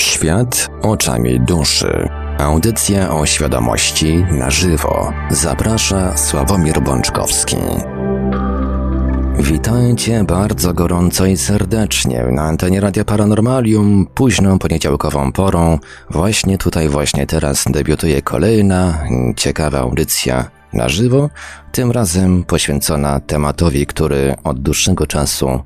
Świat oczami duszy. Audycja o świadomości na żywo. Zaprasza Sławomir Bączkowski. Witajcie bardzo gorąco i serdecznie na antenie Radia Paranormalium, późną poniedziałkową porą. Właśnie tutaj, właśnie teraz debiutuje kolejna ciekawa audycja na żywo, tym razem poświęcona tematowi, który od dłuższego czasu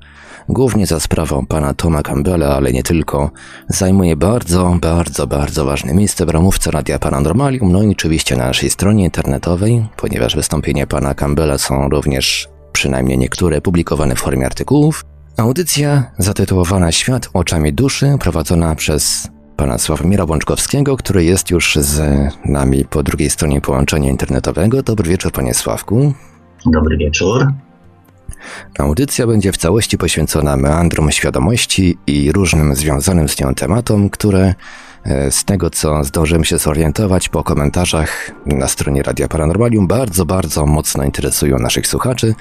głównie za sprawą pana Toma Campbella, ale nie tylko, zajmuje bardzo, bardzo, bardzo ważne miejsce w ramówce Radia Paranormalium, no i oczywiście na naszej stronie internetowej, ponieważ wystąpienia pana Campbella są również przynajmniej niektóre publikowane w formie artykułów. Audycja zatytułowana Świat oczami duszy, prowadzona przez pana Sławomira Bączkowskiego, który jest już z nami po drugiej stronie połączenia internetowego. Dobry wieczór, panie Sławku. Dobry wieczór. Audycja będzie w całości poświęcona meandrom świadomości i różnym związanym z nią tematom, które e, z tego co zdążyłem się zorientować po komentarzach na stronie Radia Paranormalium bardzo, bardzo mocno interesują naszych słuchaczy.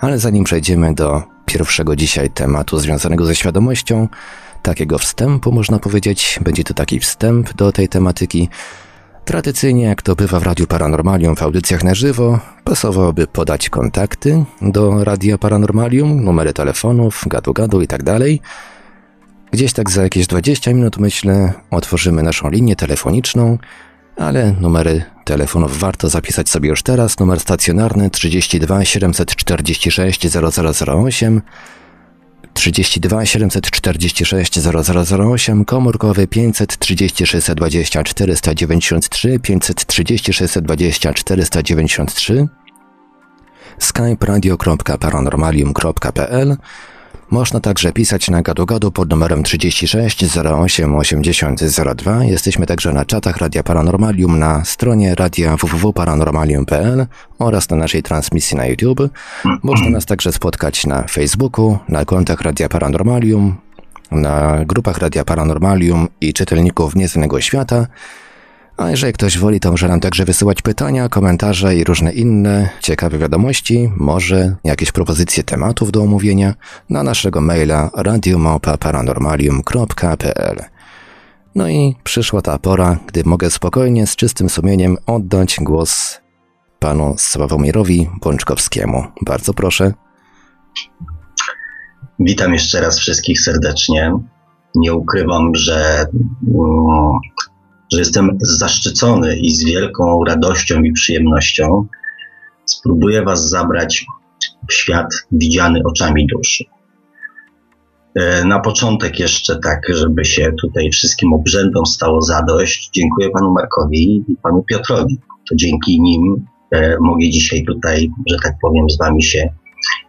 Ale zanim przejdziemy do pierwszego dzisiaj tematu związanego ze świadomością, takiego wstępu można powiedzieć, będzie to taki wstęp do tej tematyki, Tradycyjnie, jak to bywa w Radiu Paranormalium w audycjach na żywo, pasowałoby podać kontakty do Radia Paranormalium, numery telefonów, gadu-gadu i tak. Gdzieś tak za jakieś 20 minut, myślę, otworzymy naszą linię telefoniczną, ale numery telefonów warto zapisać sobie już teraz. Numer stacjonarny 32 746 0008 32 746 0008, komórkowy 530 620 493, 530 620 493, skype radio.paranormalium.pl można także pisać na gadu-gadu pod numerem 36 08 80 02. Jesteśmy także na czatach Radia Paranormalium na stronie radia www.paranormalium.pl oraz na naszej transmisji na YouTube. Można nas także spotkać na Facebooku, na kontach Radia Paranormalium, na grupach Radia Paranormalium i czytelników Nieznanego Świata – a jeżeli ktoś woli, to może nam także wysyłać pytania, komentarze i różne inne ciekawe wiadomości, może jakieś propozycje tematów do omówienia na naszego maila radiomałpa-paranormalium.pl. No i przyszła ta pora, gdy mogę spokojnie, z czystym sumieniem oddać głos panu Sławomirowi Bączkowskiemu. Bardzo proszę. Witam jeszcze raz wszystkich serdecznie. Nie ukrywam, że mm, że jestem zaszczycony i z wielką radością i przyjemnością spróbuję Was zabrać w świat widziany oczami duszy. E, na początek jeszcze tak, żeby się tutaj wszystkim obrzędom stało zadość, dziękuję panu Markowi i panu Piotrowi. To dzięki nim e, mogę dzisiaj tutaj, że tak powiem, z wami się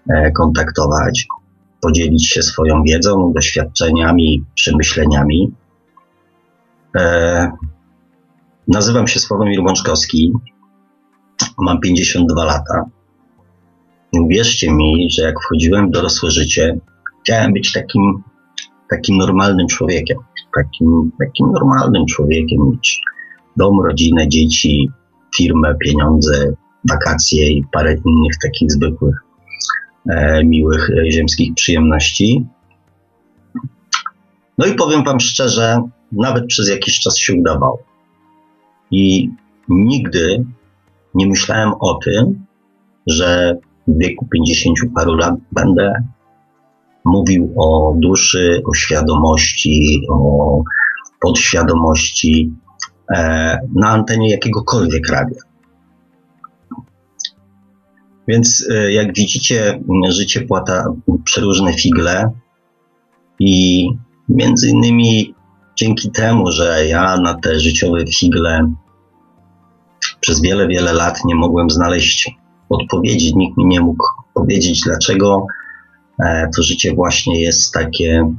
e, kontaktować, podzielić się swoją wiedzą, doświadczeniami, przemyśleniami. Nazywam się Sławomir Bączkowski, mam 52 lata. Uwierzcie mi, że jak wchodziłem w dorosłe życie, chciałem być takim, takim normalnym człowiekiem. Takim, takim normalnym człowiekiem, mieć dom, rodzinę, dzieci, firmę, pieniądze, wakacje i parę innych takich zwykłych, e, miłych e, ziemskich przyjemności. No i powiem Wam szczerze, nawet przez jakiś czas się udawało. I nigdy nie myślałem o tym, że w wieku 50 paru lat będę mówił o duszy, o świadomości, o podświadomości e, na antenie jakiegokolwiek radia. Więc e, jak widzicie, życie płata przeróżne figle i między innymi dzięki temu, że ja na te życiowe figle przez wiele, wiele lat nie mogłem znaleźć odpowiedzi. Nikt mi nie mógł powiedzieć, dlaczego e, to życie właśnie jest takie,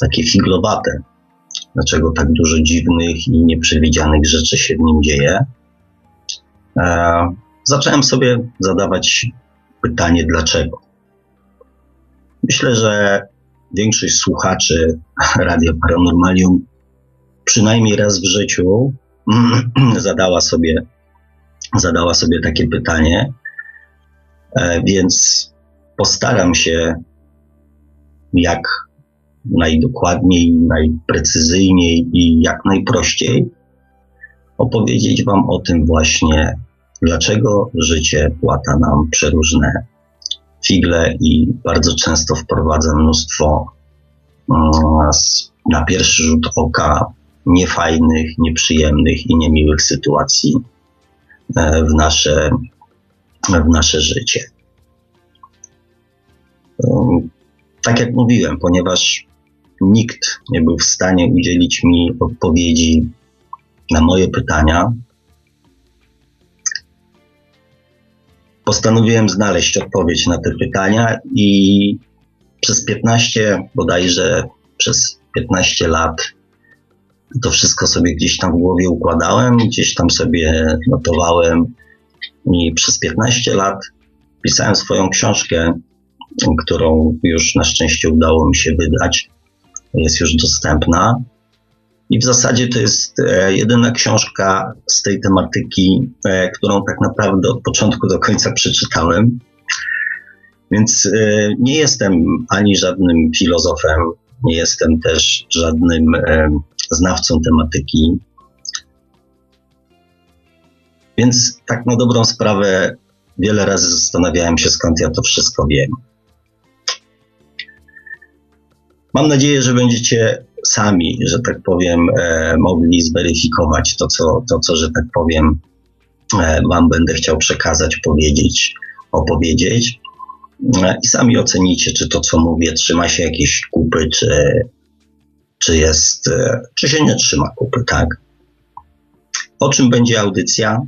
takie figlowate. Dlaczego tak dużo dziwnych i nieprzewidzianych rzeczy się w nim dzieje. E, zacząłem sobie zadawać pytanie, dlaczego. Myślę, że większość słuchaczy Radio Paranormalium przynajmniej raz w życiu zadała sobie zadała sobie takie pytanie, e, więc postaram się, jak najdokładniej, najprecyzyjniej i jak najprościej opowiedzieć Wam o tym właśnie, dlaczego życie płata nam przeróżne figle i bardzo często wprowadza mnóstwo mm, na pierwszy rzut oka niefajnych, nieprzyjemnych i niemiłych sytuacji e, w nasze, w nasze życie. Um, tak jak mówiłem, ponieważ nikt nie był w stanie udzielić mi odpowiedzi na moje pytania, postanowiłem znaleźć odpowiedź na te pytania i przez 15, bodajże przez 15 lat to wszystko sobie gdzieś tam w głowie układałem, gdzieś tam sobie notowałem i przez 15 lat pisałem swoją książkę, którą już na szczęście udało mi się wydać. Jest już dostępna. I w zasadzie to jest e, jedyna książka z tej tematyki, e, którą tak naprawdę od początku do końca przeczytałem. Więc e, nie jestem ani żadnym filozofem, nie jestem też żadnym znawcą tematyki. Więc tak na dobrą sprawę wiele razy zastanawiałem się, skąd ja to wszystko wiem. Mam nadzieję, że będziecie sami, że tak powiem, e, mogli zweryfikować to co, to, co, że tak powiem, e, Wam będę chciał przekazać, powiedzieć, opowiedzieć. E, I sami ocenicie, czy to, co mówię, trzyma się jakiejś kupy, czy, czy jest, e, czy się nie trzyma kupy, tak? O czym będzie audycja?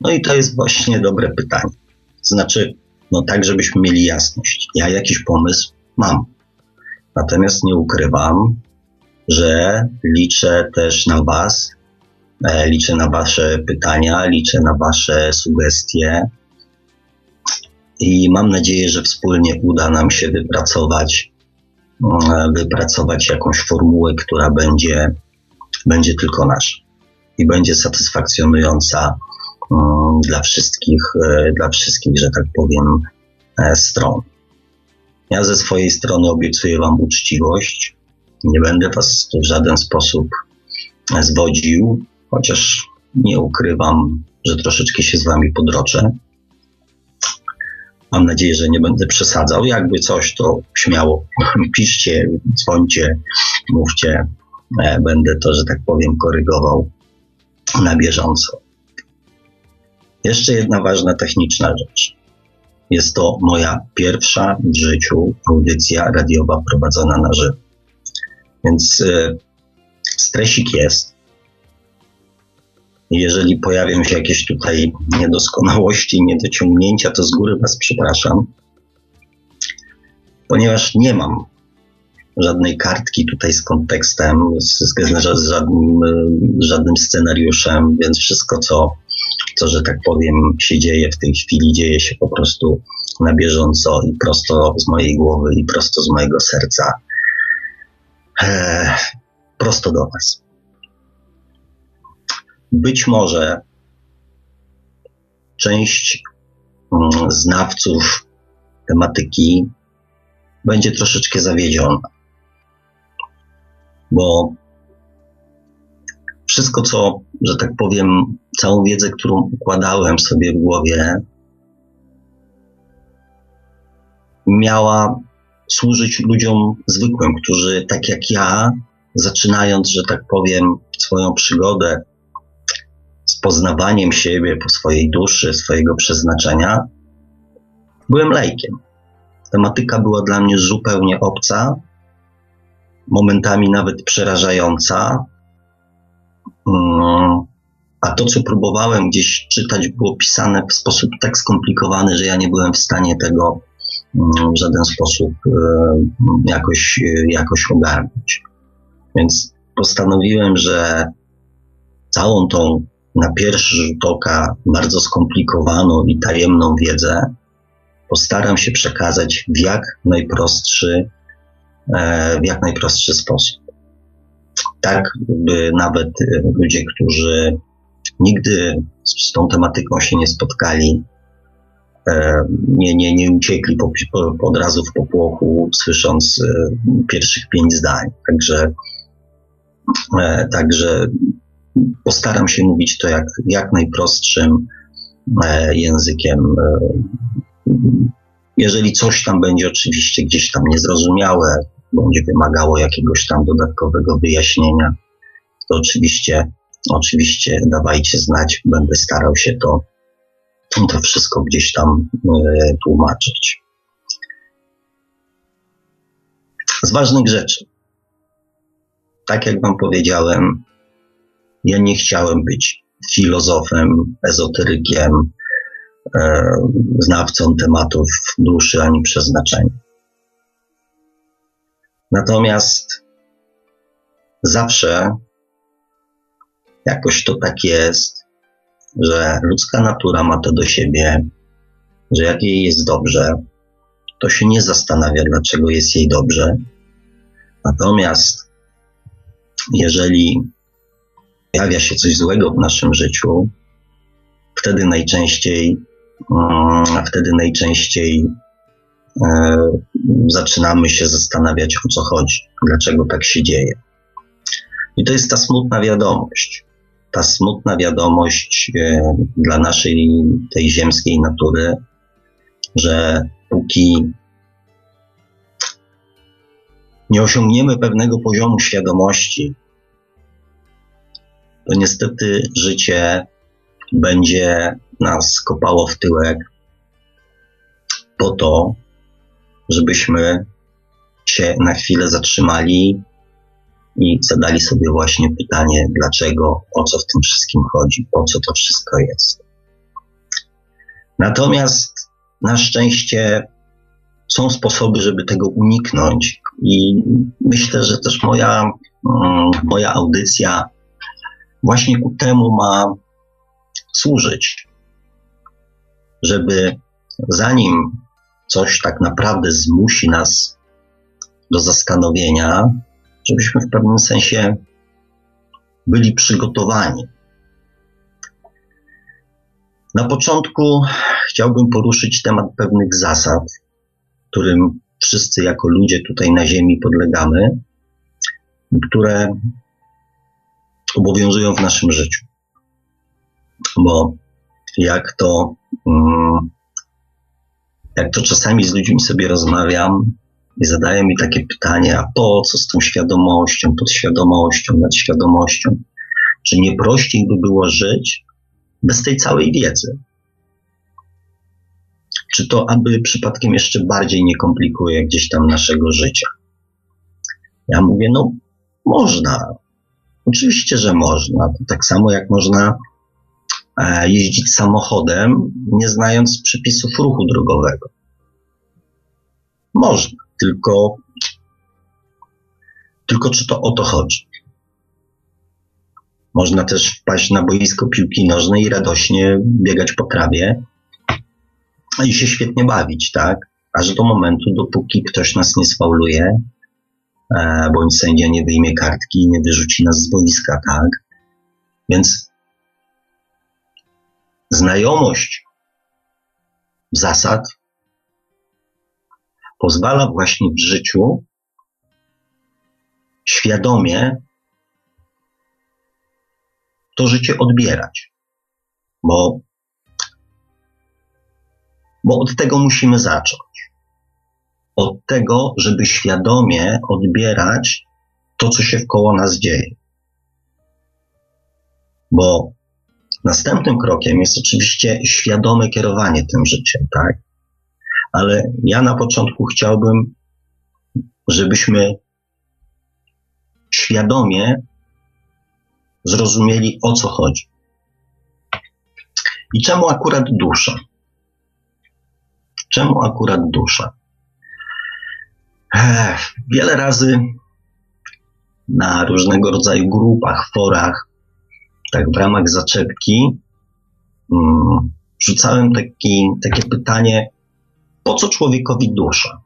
No i to jest właśnie dobre pytanie. Znaczy, no tak, żebyśmy mieli jasność. Ja jakiś pomysł mam. Natomiast nie ukrywam, że liczę też na Was, e, liczę na Wasze pytania, liczę na Wasze sugestie i mam nadzieję, że wspólnie uda nam się wypracować, wypracować jakąś formułę, która będzie, będzie tylko nasza i będzie satysfakcjonująca mm, dla wszystkich, e, dla wszystkich, że tak powiem, stron. Ja ze swojej strony obiecuję Wam uczciwość. Nie będę Was w żaden sposób zwodził, chociaż nie ukrywam, że troszeczkę się z Wami podroczę. Mam nadzieję, że nie będę przesadzał. Jakby coś, to śmiało piszcie, dzwońcie, mówcie. E, będę to, że tak powiem, korygował na bieżąco. Jeszcze jedna ważna techniczna rzecz. Jest to moja pierwsza w życiu audycja radiowa prowadzona na żywo. Więc y, stresik jest. Jeżeli pojawią się jakieś tutaj niedoskonałości, niedociągnięcia, to z góry Was przepraszam, ponieważ nie mam żadnej kartki tutaj z kontekstem, z, z, żadnym, żadnym scenariuszem, więc wszystko, co co, że tak powiem, się dzieje w tej chwili, dzieje się po prostu na bieżąco i prosto z mojej głowy i prosto z mojego serca. Eee, prosto do Was. Być może część mm, znawców tematyki będzie troszeczkę zawiedziona, bo wszystko, co, że tak powiem, całą wiedzę, którą układałem sobie w głowie, miała służyć ludziom zwykłym, którzy tak jak ja, zaczynając, że tak powiem, swoją przygodę z poznawaniem siebie po swojej duszy, swojego przeznaczenia, byłem lejkiem. Tematyka była dla mnie zupełnie obca, momentami nawet przerażająca, Mm, a to, co próbowałem gdzieś czytać, było pisane w sposób tak skomplikowany, że ja nie byłem w stanie tego mm, w żaden sposób e, jakoś, jakoś ogarnąć. Więc postanowiłem, że całą tą na pierwszy rzut oka bardzo skomplikowaną i tajemną wiedzę postaram się przekazać w jak najprostszy, e, w jak najprostszy sposób tak by nawet e, ludzie, którzy nigdy z tą tematyką się nie spotkali, e, nie, nie, nie uciekli po, po, od razu w popłochu, słysząc pierwszych pięć zdań. Także, także postaram się mówić to jak, jak najprostszym językiem. Jeżeli coś tam będzie oczywiście gdzieś tam niezrozumiałe, będzie wymagało jakiegoś tam dodatkowego wyjaśnienia, to oczywiście, oczywiście dawajcie znać, będę starał się to, to wszystko gdzieś tam e, tłumaczyć. Z ważnych rzeczy. Tak jak Wam powiedziałem, ja nie chciałem być filozofem, ezoterykiem, e, znawcą tematów duszy ani przeznaczenia. Natomiast zawsze jakoś to tak jest, że ludzka natura ma to do siebie, że jak jej jest dobrze, to się nie zastanawia, dlaczego jest jej dobrze. Natomiast jeżeli pojawia się coś złego w naszym życiu, wtedy najczęściej, mm, wtedy najczęściej e, zaczynamy się zastanawiać, o co chodzi, dlaczego tak się dzieje. I to jest ta smutna wiadomość. Ta smutna wiadomość e, dla naszej tej ziemskiej natury, że póki nie osiągniemy pewnego poziomu świadomości, to niestety życie będzie nas kopało w tyłek po to, żebyśmy się na chwilę zatrzymali i zadali sobie właśnie pytanie, dlaczego, o co w tym wszystkim chodzi, po co to wszystko jest. Natomiast na szczęście są sposoby, żeby tego uniknąć, i myślę, że też moja, mm, moja audycja właśnie ku temu ma służyć, żeby zanim coś tak naprawdę zmusi nas do zastanowienia, żebyśmy w pewnym sensie byli przygotowani. Na początku chciałbym poruszyć temat pewnych zasad, którym wszyscy jako ludzie tutaj na Ziemi podlegamy, które obowiązują w naszym życiu. Bo jak to, mm, jak to czasami z ludźmi sobie rozmawiam i zadają mi takie pytanie, a po co z tą świadomością, podświadomością, nadświadomością? Czy nie prościej by było żyć bez tej całej wiedzy? Czy to aby przypadkiem jeszcze bardziej nie komplikuje gdzieś tam naszego życia? Ja mówię, no można, Oczywiście, że można. Tak samo jak można e, jeździć samochodem, nie znając przepisów ruchu drogowego. Można, tylko, tylko czy to o to chodzi? Można też wpaść na boisko piłki nożnej i radośnie biegać po trawie i się świetnie bawić, tak? Aż do momentu, dopóki ktoś nas nie sfauluje, bądź sędzia nie wyjmie kartki i nie wyrzuci nas z boiska, tak? Więc znajomość zasad pozwala właśnie w życiu świadomie to życie odbierać, bo, bo od tego musimy zacząć od tego, żeby świadomie odbierać to, co się wkoło nas dzieje. Bo następnym krokiem jest oczywiście świadome kierowanie tym życiem, tak? Ale ja na początku chciałbym, żebyśmy świadomie zrozumieli, o co chodzi. I czemu akurat dusza? Czemu akurat dusza? Wiele razy na różnego rodzaju grupach, forach, tak w ramach zaczepki, um, rzucałem taki, takie pytanie, po co człowiekowi dusza?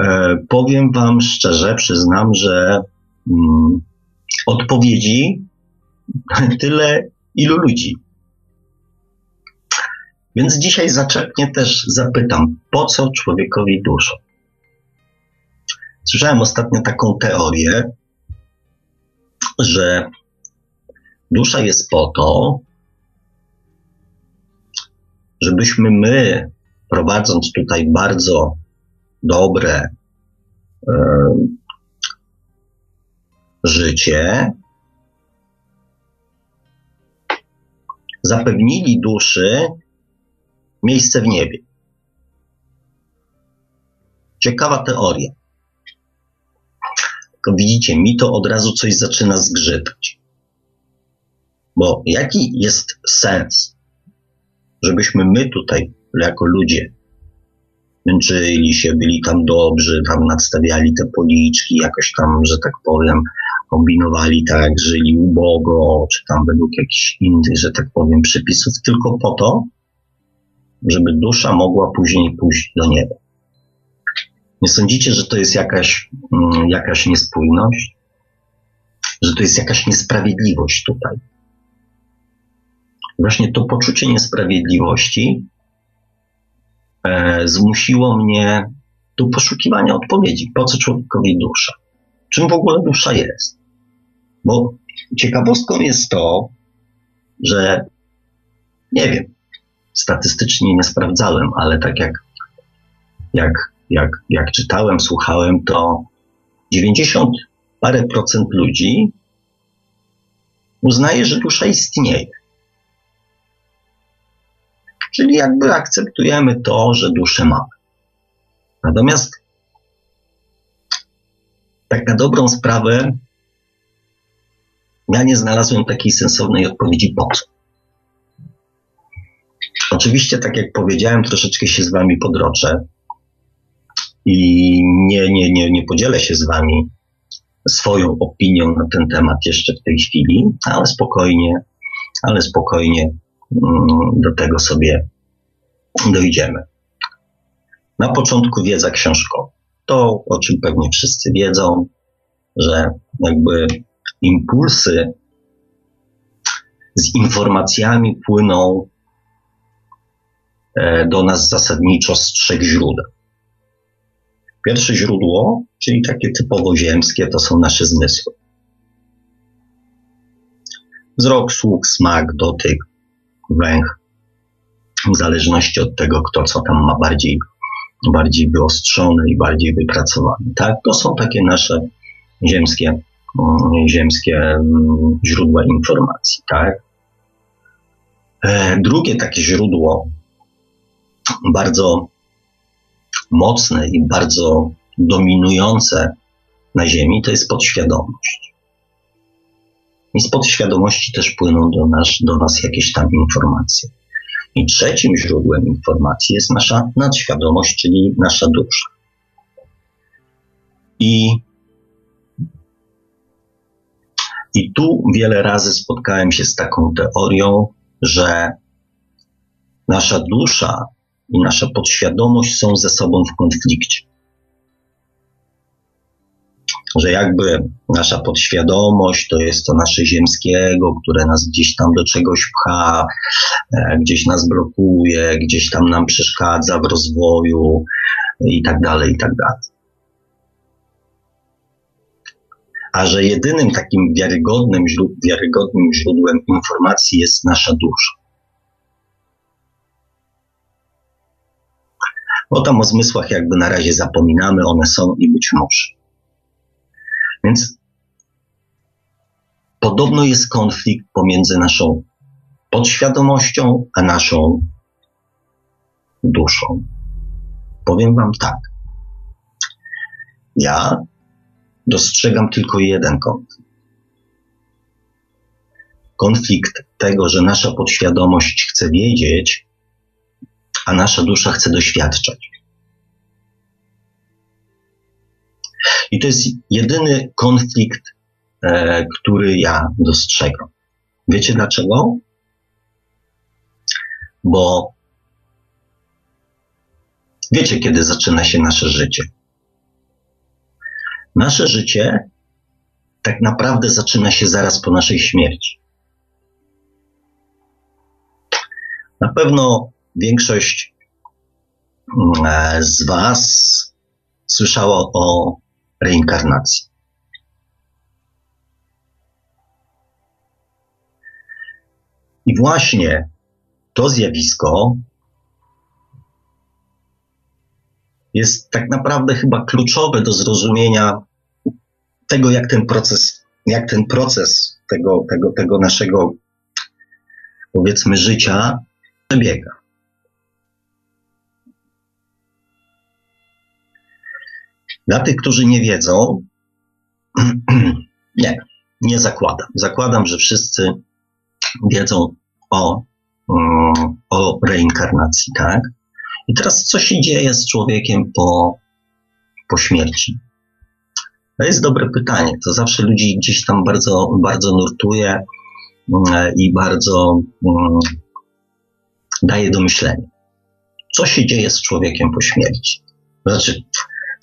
E, powiem Wam szczerze, przyznam, że um, odpowiedzi tyle, ilu ludzi. Więc dzisiaj zaczepnie też zapytam, po co człowiekowi dusza? Słyszałem ostatnio taką teorię, że dusza jest po to, żebyśmy my, prowadząc tutaj bardzo dobre e, życie, zapewnili duszy miejsce w niebie. Ciekawa teoria. To widzicie, mi to od razu coś zaczyna zgrzytać. Bo jaki jest sens, żebyśmy my tutaj, jako ludzie, męczyli się, byli tam dobrzy, tam nadstawiali te policzki, jakoś tam, że tak powiem, kombinowali tak, żyli ubogo, czy tam według jakichś innych, że tak powiem, przepisów, tylko po to, żeby dusza mogła później pójść do nieba. Nie sądzicie, że to jest jakaś, mm, jakaś niespójność? Że to jest jakaś niesprawiedliwość tutaj? Właśnie to poczucie niesprawiedliwości e, zmusiło mnie do poszukiwania odpowiedzi. Po co człowiekowi dusza? Czym w ogóle dusza jest? Bo ciekawostką jest to, że nie wiem, statystycznie nie sprawdzałem, ale tak jak, jak, jak, jak czytałem, słuchałem, to 90 parę procent ludzi uznaje, że dusza istnieje. Czyli jakby akceptujemy to, że duszę mamy. Natomiast tak na dobrą sprawę ja nie znalazłem takiej sensownej odpowiedzi po co. Oczywiście, tak jak powiedziałem, troszeczkę się z Wami podroczę i nie, nie, nie, nie podzielę się z Wami swoją opinią na ten temat jeszcze w tej chwili, ale spokojnie, ale spokojnie mm, do tego sobie dojdziemy. Na początku wiedza książkowa. To, o czym pewnie wszyscy wiedzą, że jakby impulsy z informacjami płyną do nas zasadniczo z trzech źródeł. Pierwsze źródło, czyli takie typowo ziemskie, to są nasze zmysły. Wzrok, słuch, smak, dotyk, węch, w zależności od tego, kto co tam ma bardziej, bardziej wyostrzone i bardziej wypracowane. Tak? To są takie nasze ziemskie, mm, ziemskie mm, źródła informacji. Tak? E, drugie takie źródło bardzo mocne i bardzo dominujące na Ziemi, to jest podświadomość. I z podświadomości też płyną do nas, do nas jakieś tam informacje. I trzecim źródłem informacji jest nasza nadświadomość, czyli nasza dusza. I, I tu wiele razy spotkałem się z taką teorią, że nasza dusza i nasza podświadomość są ze sobą w konflikcie. Że jakby nasza podświadomość to jest to nasze ziemskiego, które nas gdzieś tam do czegoś pcha, e, gdzieś nas blokuje, gdzieś tam nam przeszkadza w rozwoju i tak dalej, i tak dalej. A że jedynym takim wiarygodnym, wiarygodnym źródłem informacji jest nasza dusza. Bo tam o zmysłach jakby na razie zapominamy, one są i być może. Więc podobno jest konflikt pomiędzy naszą podświadomością a naszą duszą. Powiem Wam tak. Ja dostrzegam tylko jeden konflikt. Konflikt tego, że nasza podświadomość chce wiedzieć, a nasza dusza chce doświadczać. I to jest jedyny konflikt, e, który ja dostrzegam. Wiecie dlaczego? Bo wiecie, kiedy zaczyna się nasze życie. Nasze życie tak naprawdę zaczyna się zaraz po naszej śmierci. Na pewno większość mm, z Was słyszała o reinkarnacji. I właśnie to zjawisko jest tak naprawdę chyba kluczowe do zrozumienia tego, jak ten proces, jak ten proces tego, tego, tego naszego, powiedzmy, życia przebiega. Dla tych, którzy nie wiedzą, nie, nie zakładam. Zakładam, że wszyscy wiedzą o, mm, o reinkarnacji, tak? I teraz co się dzieje z człowiekiem po, po śmierci? To jest dobre pytanie. To zawsze ludzi gdzieś tam bardzo, bardzo nurtuje mm, i bardzo um, daje do myślenia. Co się dzieje z człowiekiem po śmierci? Znaczy,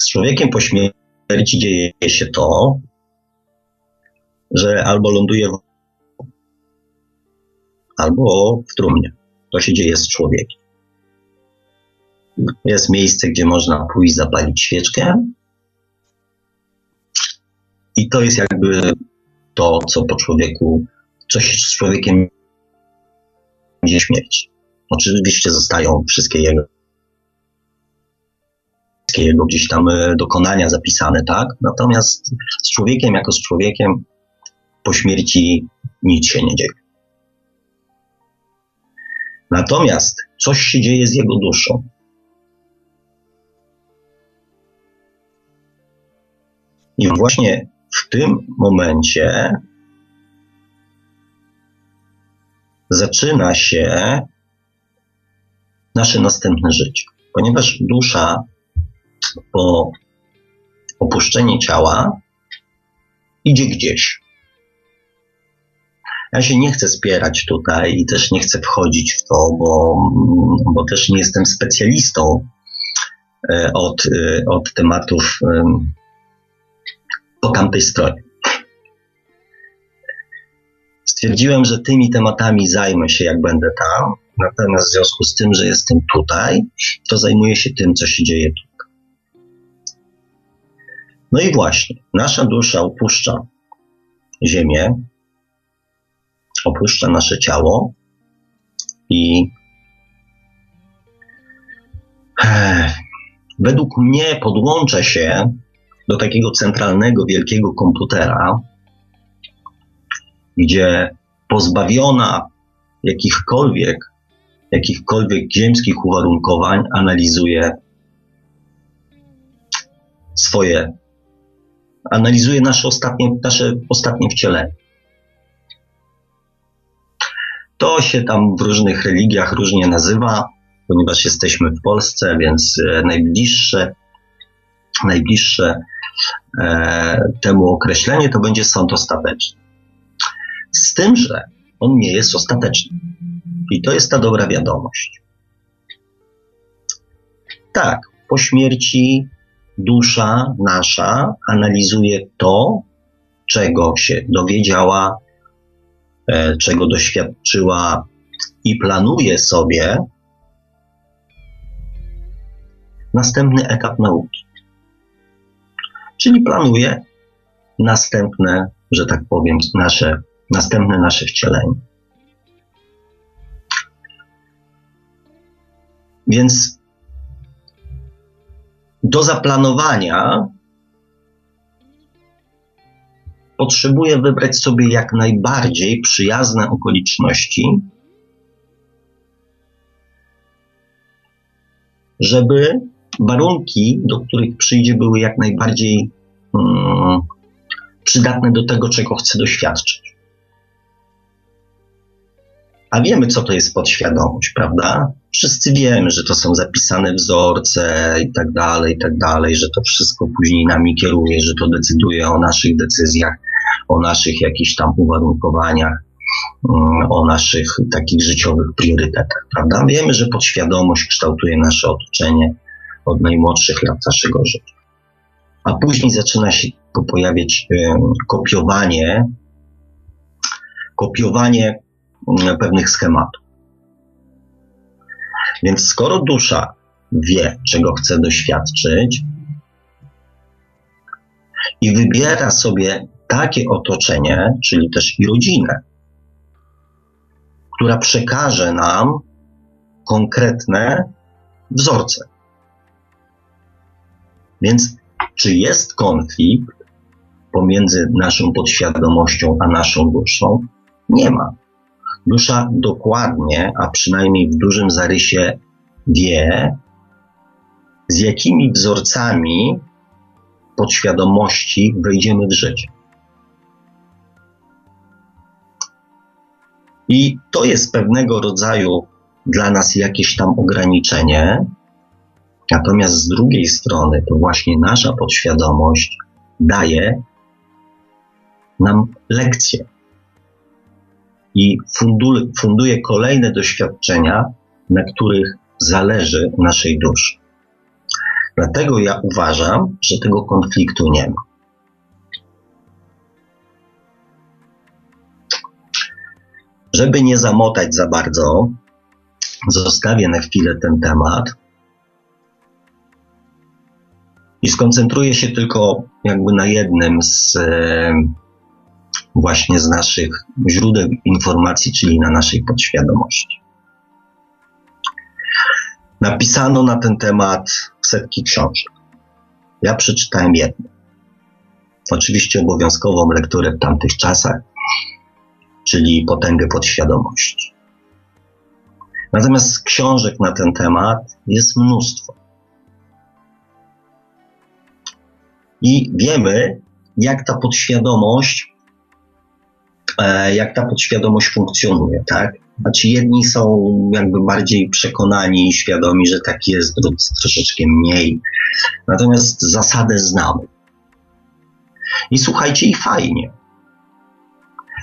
z człowiekiem po śmierci dzieje się to, że albo ląduje w, albo w trumnie. To się dzieje z człowiekiem. Jest miejsce, gdzie można pójść zapalić świeczkę. I to jest jakby to, co po człowieku, co się z człowiekiem dzieje śmierć. Oczywiście zostają wszystkie jego jego gdzieś tam e, dokonania zapisane, tak? Natomiast z człowiekiem jako z człowiekiem po śmierci nic się nie dzieje. Natomiast coś się dzieje z jego duszą. I właśnie w tym momencie zaczyna się nasze następne życie. Ponieważ dusza po opuszczeniu ciała idzie gdzieś. Ja się nie chcę spierać tutaj i też nie chcę wchodzić w to, bo, bo też nie jestem specjalistą e, od, e, od tematów po tamtej stronie. Stwierdziłem, że tymi tematami zajmę się, jak będę tam, natomiast w związku z tym, że jestem tutaj, to zajmuję się tym, co się dzieje tu. No i właśnie, nasza dusza opuszcza Ziemię, opuszcza nasze ciało i według mnie podłącza się do takiego centralnego, wielkiego komputera, gdzie pozbawiona jakichkolwiek, jakichkolwiek ziemskich uwarunkowań analizuje swoje analizuje nasze ostatnie, nasze ostatnie wcielenie. To się tam w różnych religiach różnie nazywa, ponieważ jesteśmy w Polsce, więc e, najbliższe, najbliższe e, temu określenie to będzie sąd ostateczny. Z tym, że on nie jest ostateczny. I to jest ta dobra wiadomość. Tak, po śmierci dusza nasza analizuje to, czego się dowiedziała, e, czego doświadczyła i planuje sobie następny etap nauki. Czyli planuje następne, że tak powiem, nasze, następne nasze wcielenie. Więc do zaplanowania potrzebuję wybrać sobie jak najbardziej przyjazne okoliczności, żeby warunki, do których przyjdzie, były jak najbardziej hmm, przydatne do tego, czego chcę doświadczyć. A wiemy, co to jest podświadomość, prawda? Wszyscy wiemy, że to są zapisane wzorce i tak dalej, i tak dalej, że to wszystko później nami kieruje, że to decyduje o naszych decyzjach, o naszych jakichś tam uwarunkowaniach, mm, o naszych takich życiowych priorytetach, prawda? Wiemy, że podświadomość kształtuje nasze otoczenie od najmłodszych lat naszego życia. A później zaczyna się pojawiać kopiowanie, kopiowanie pewnych schematów. Więc skoro dusza wie, czego chce doświadczyć i wybiera sobie takie otoczenie, czyli też i rodzinę, która przekaże nam konkretne wzorce. Więc czy jest konflikt pomiędzy naszą podświadomością a naszą duszą? Nie ma. Dusza dokładnie, a przynajmniej w dużym zarysie wie, z jakimi wzorcami podświadomości wejdziemy w życie. I to jest pewnego rodzaju dla nas jakieś tam ograniczenie. Natomiast z drugiej strony, to właśnie nasza podświadomość daje nam lekcje i funduje, kolejne doświadczenia, na których zależy naszej duszy. Dlatego ja uważam, że tego konfliktu nie ma. Żeby nie zamotać za bardzo, zostawię na chwilę ten temat i skoncentruję się tylko jakby na jednym z e, właśnie z naszych źródeł informacji, czyli na naszej podświadomości. Napisano na ten temat setki książek. Ja przeczytałem jedną. Oczywiście obowiązkową lekturę w tamtych czasach, czyli Potęgę podświadomości. Natomiast książek na ten temat jest mnóstwo. I wiemy, jak ta podświadomość, jak ta podświadomość funkcjonuje, tak? Znaczy jedni są jakby bardziej przekonani i świadomi, że tak jest, drudzy troszeczkę mniej. Natomiast zasadę znamy. I słuchajcie, i fajnie.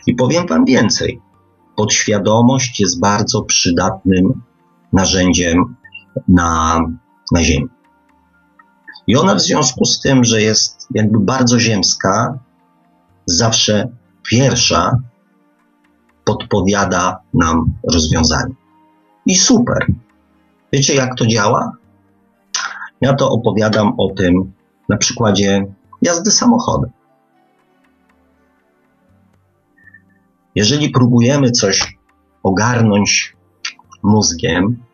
I powiem Wam więcej. Podświadomość jest bardzo przydatnym narzędziem na, na Ziemi. I ona w związku z tym, że jest jakby bardzo ziemska, zawsze pierwsza podpowiada nam rozwiązanie. I super. Wiecie, jak to działa? Ja to opowiadam o tym na przykładzie jazdy samochodem. Jeżeli próbujemy coś ogarnąć mózgiem,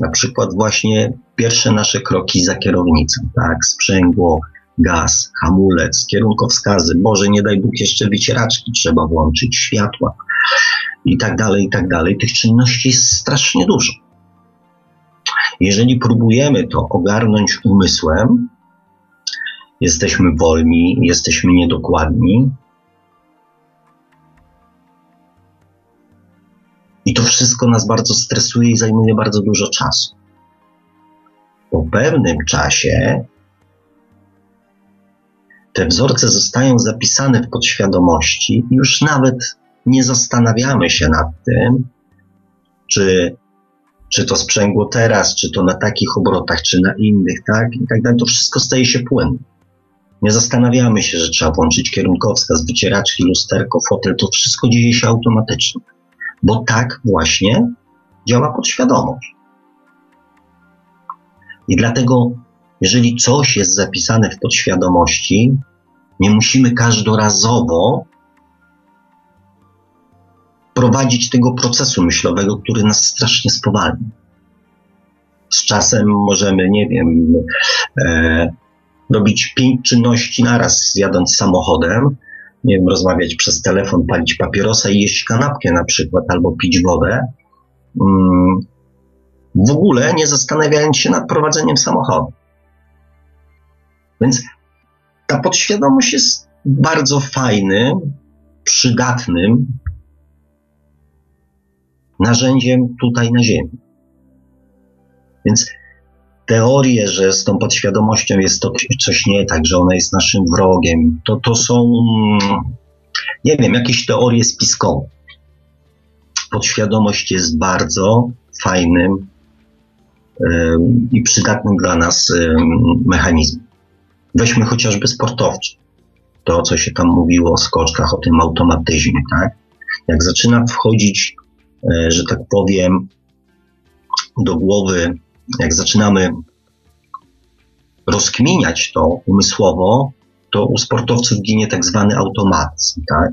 na przykład właśnie pierwsze nasze kroki za kierownicą, tak, sprzęgło, gaz, hamulec, kierunkowskazy, Boże, nie daj Bóg, jeszcze wycieraczki trzeba włączyć, światła i tak dalej, i tak dalej. Tych czynności jest strasznie dużo. Jeżeli próbujemy to ogarnąć umysłem, jesteśmy wolni, jesteśmy niedokładni. I to wszystko nas bardzo stresuje i zajmuje bardzo dużo czasu. Po pewnym czasie te wzorce zostają zapisane w podświadomości już nawet nie zastanawiamy się nad tym, czy, czy to sprzęgło teraz, czy to na takich obrotach, czy na innych, tak? I tak dalej. To wszystko staje się płynne. Nie zastanawiamy się, że trzeba włączyć kierunkowskaz, wycieraczki, lusterko, fotel. To wszystko dzieje się automatycznie. Bo tak właśnie działa podświadomość. I dlatego, jeżeli coś jest zapisane w podświadomości, nie musimy każdorazowo prowadzić tego procesu myślowego, który nas strasznie spowalnia. Z czasem możemy, nie wiem, e, robić pięć czynności naraz, jadąc samochodem, nie wiem, rozmawiać przez telefon, palić papierosa i jeść kanapkę na przykład, albo pić wodę. Mm, w ogóle nie zastanawiając się nad prowadzeniem samochodu. Więc ta podświadomość jest bardzo fajnym, przydatnym narzędziem tutaj na Ziemi. Więc teorie, że z tą podświadomością jest to coś nie tak, że ona jest naszym wrogiem, to, to są, nie wiem, jakieś teorie spiskowe. Podświadomość jest bardzo fajnym i przydatnym dla nas mechanizmem. Weźmy chociażby sportowczy. To, co się tam mówiło o skoczkach, o tym automatyzmie, tak? Jak zaczyna wchodzić, e, że tak powiem, do głowy, jak zaczynamy rozkminiać to umysłowo, to u sportowców ginie tak zwany automatyzm, tak?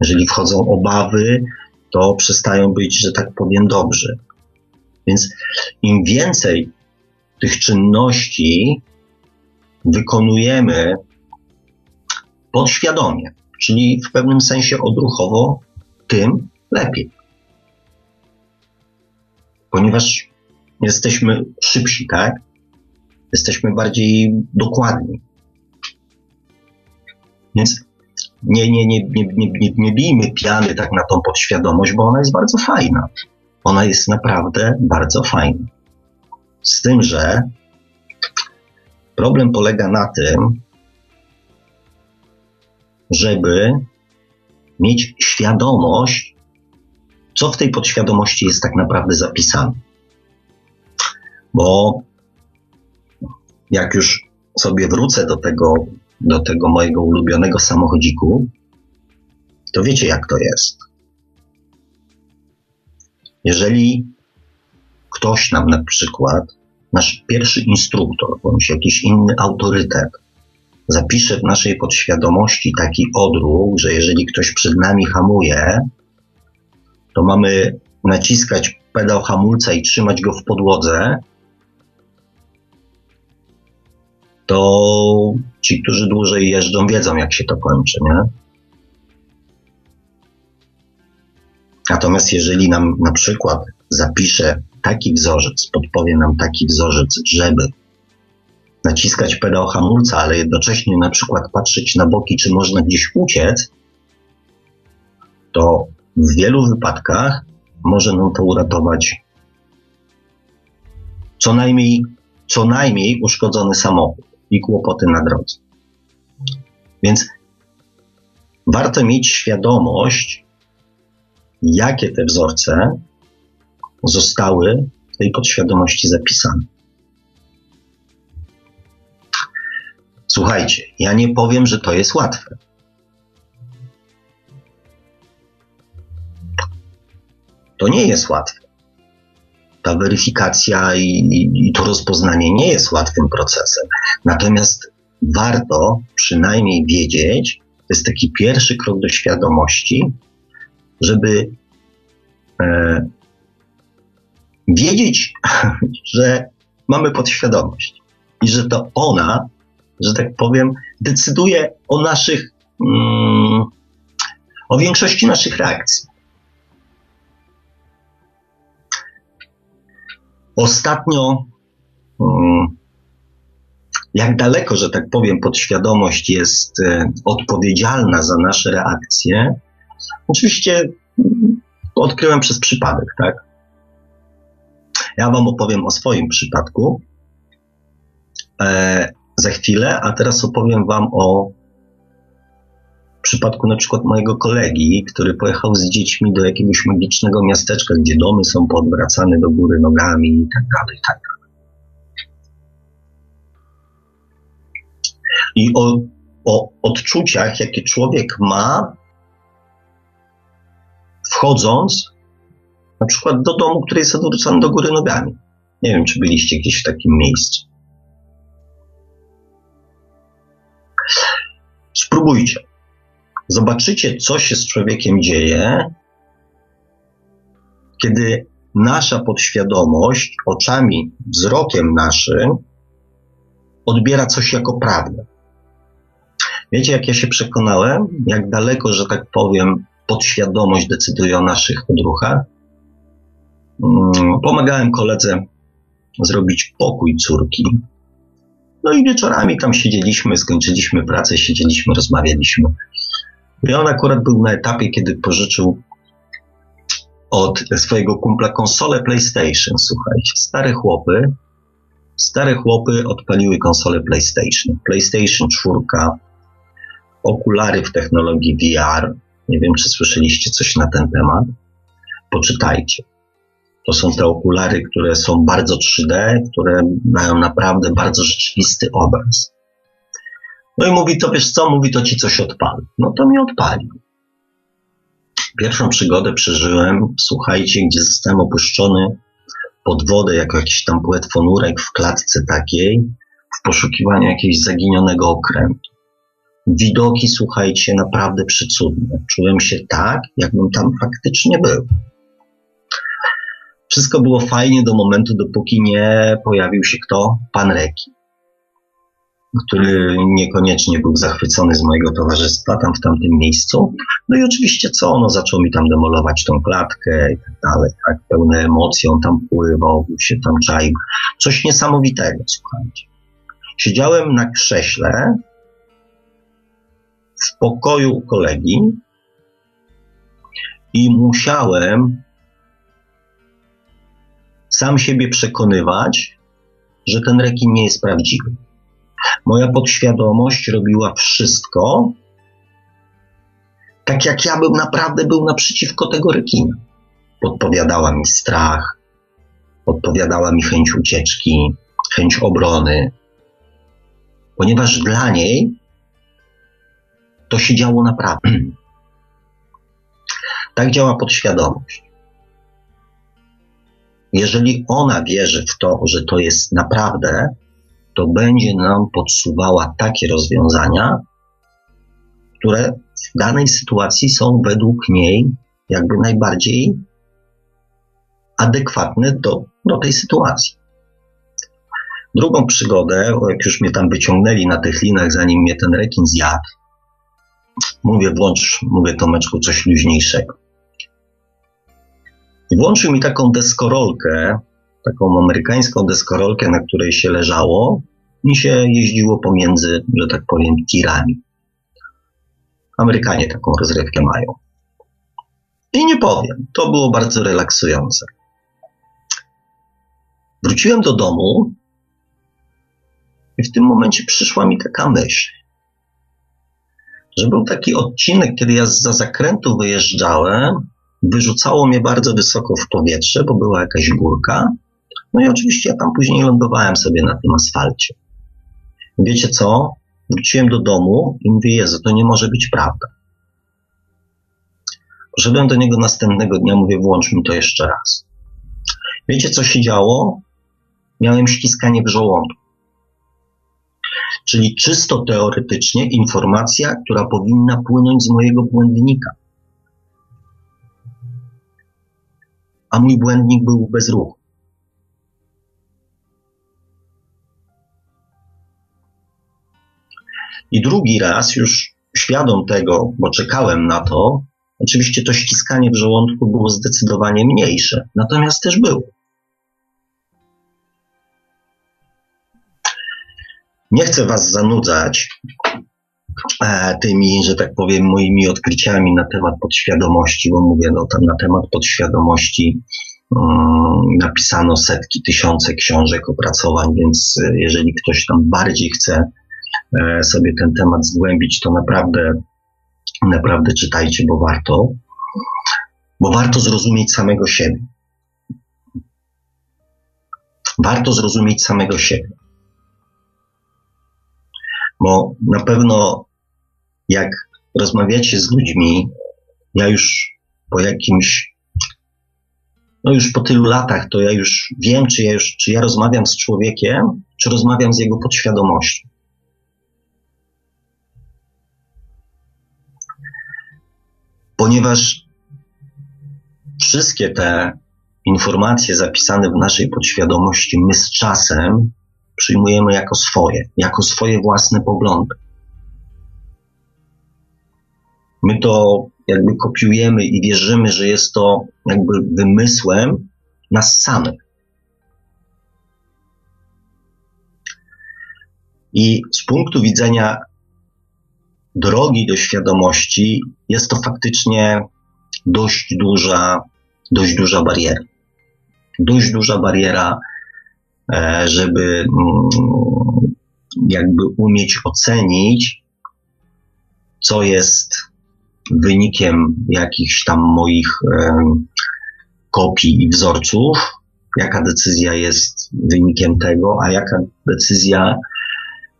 Jeżeli wchodzą obawy, to przestają być, że tak powiem, dobrzy. Więc im więcej tych czynności wykonujemy podświadomie, czyli w pewnym sensie odruchowo, tym lepiej. Ponieważ jesteśmy szybsi, tak? Jesteśmy bardziej dokładni. Więc nie, nie, nie, nie, nie, nie, nie bijmy piany tak na tą podświadomość, bo ona jest bardzo fajna. Ona jest naprawdę bardzo fajna. Z tym, że problem polega na tym, żeby mieć świadomość, co w tej podświadomości jest tak naprawdę zapisane. Bo jak już sobie wrócę do tego, do tego mojego ulubionego samochodziku, to wiecie jak to jest. Jeżeli ktoś nam na przykład, nasz pierwszy instruktor bądź jakiś inny autorytet zapisze w naszej podświadomości taki odruch, że jeżeli ktoś przed nami hamuje, to mamy naciskać pedał hamulca i trzymać go w podłodze, to ci, którzy dłużej jeżdżą, wiedzą, jak się to kończy, nie? Natomiast jeżeli nam na przykład zapisze taki wzorzec, podpowie nam taki wzorzec, żeby naciskać pedał hamulca, ale jednocześnie na przykład patrzeć na boki, czy można gdzieś uciec, to w wielu wypadkach może nam to uratować co najmniej, co najmniej uszkodzony samochód i kłopoty na drodze. Więc warto mieć świadomość, jakie te wzorce zostały w tej podświadomości zapisane. Słuchajcie, ja nie powiem, że to jest łatwe. To nie jest łatwe. Ta weryfikacja i, i, i to rozpoznanie nie jest łatwym procesem. Natomiast warto przynajmniej wiedzieć, to jest taki pierwszy krok do świadomości, żeby e, wiedzieć, że mamy podświadomość i że to ona, że tak powiem, decyduje o naszych, mm, o większości naszych reakcji. Ostatnio, mm, jak daleko, że tak powiem, podświadomość jest e, odpowiedzialna za nasze reakcje, oczywiście odkryłem przez przypadek, tak? Ja Wam opowiem o swoim przypadku e, za chwilę, a teraz opowiem Wam o przypadku na przykład mojego kolegi, który pojechał z dziećmi do jakiegoś magicznego miasteczka, gdzie domy są podwracane do góry nogami i tak dalej, i tak dalej. I o, o odczuciach, jakie człowiek ma, wchodząc na przykład do domu, który jest odwrócony do góry nogami. Nie wiem, czy byliście gdzieś w takim miejscu. Spróbujcie. Zobaczycie, co się z człowiekiem dzieje, kiedy nasza podświadomość oczami, wzrokiem naszym odbiera coś jako prawdę. Wiecie, jak ja się przekonałem, jak daleko, że tak powiem, podświadomość decyduje o naszych odruchach? Mm, pomagałem koledze zrobić pokój córki. No i wieczorami tam siedzieliśmy, skończyliśmy pracę, siedzieliśmy, rozmawialiśmy. I on akurat był na etapie, kiedy pożyczył od swojego kumpla konsolę PlayStation. Słuchajcie, stare chłopy, stare chłopy odpaliły konsolę PlayStation. PlayStation 4, okulary w technologii VR. Nie wiem, czy słyszeliście coś na ten temat. Poczytajcie. To są te okulary, które są bardzo 3D, które mają naprawdę bardzo rzeczywisty obraz. No i mówi, to wiesz co, mówi, to ci coś odpali. No to mi odpalił. Pierwszą przygodę przeżyłem, słuchajcie, gdzie zostałem opuszczony pod wodę, jako jakiś tam płetwonurek w klatce takiej, w poszukiwaniu jakiegoś zaginionego okrętu. Widoki, słuchajcie, naprawdę przecudne. Czułem się tak, jakbym tam faktycznie był. Wszystko było fajnie do momentu, dopóki nie pojawił się kto? Pan Reki, który niekoniecznie był zachwycony z mojego towarzystwa tam w tamtym miejscu. No i oczywiście co? No zaczął mi tam demolować tą klatkę i tak dalej, tak? Pełne emocji, on tam pływał, się tam czaił. Coś niesamowitego, słuchajcie. Siedziałem na krześle w pokoju u kolegi i musiałem sam siebie przekonywać, że ten rekin nie jest prawdziwy. Moja podświadomość robiła wszystko, tak jak ja bym naprawdę był naprzeciwko tego rekina. Podpowiadała mi strach, podpowiadała mi chęć ucieczki, chęć obrony, ponieważ dla niej to się działo naprawdę. tak działa podświadomość. Jeżeli ona wierzy w to, że to jest naprawdę, to będzie nam podsuwała takie rozwiązania, które w danej sytuacji są według niej jakby najbardziej adekwatne do, do tej sytuacji. Drugą przygodę, jak już mnie tam wyciągnęli na tych linach, zanim mnie ten rekin zjadł, mówię, włącz, mówię Tomeczku, coś luźniejszego. Włączył mi taką deskorolkę, taką amerykańską deskorolkę, na której się leżało i się jeździło pomiędzy, że tak powiem, tirami. Amerykanie taką rozrywkę mają. I nie powiem, to było bardzo relaksujące. Wróciłem do domu i w tym momencie przyszła mi taka myśl, że był taki odcinek, kiedy ja za zakrętu wyjeżdżałem, wyrzucało mnie bardzo wysoko w powietrze, bo była jakaś górka. No i oczywiście ja tam później lądowałem sobie na tym asfalcie. Wiecie co? Wróciłem do domu i mówię, Jezu, to nie może być prawda. Poszedłem do niego następnego dnia, mówię, włącz mi to jeszcze raz. Wiecie, co się działo? Miałem ściskanie w żołądku. Czyli czysto teoretycznie informacja, która powinna płynąć z mojego błędnika. A mój błędnik był bez ruchu. I drugi raz, już świadom tego, bo czekałem na to, oczywiście to ściskanie w żołądku było zdecydowanie mniejsze, natomiast też było. Nie chcę Was zanudzać tymi, że tak powiem, moimi odkryciami na temat podświadomości, bo mówię, no tam na temat podświadomości um, napisano setki, tysiące książek, opracowań, więc e, jeżeli ktoś tam bardziej chce e, sobie ten temat zgłębić, to naprawdę, naprawdę czytajcie, bo warto, bo warto zrozumieć samego siebie. Warto zrozumieć samego siebie bo na pewno jak rozmawiacie z ludźmi, ja już po jakimś, no już po tylu latach, to ja już wiem, czy ja już, czy ja rozmawiam z człowiekiem, czy rozmawiam z jego podświadomością. Ponieważ wszystkie te informacje zapisane w naszej podświadomości my z czasem przyjmujemy jako swoje, jako swoje własne poglądy. My to jakby kopiujemy i wierzymy, że jest to jakby wymysłem nas samych. I z punktu widzenia drogi do świadomości jest to faktycznie dość duża, dość duża bariera. Dość duża bariera żeby mm, jakby umieć ocenić, co jest wynikiem jakichś tam moich kopii i wzorców, jaka decyzja jest wynikiem tego, a jaka decyzja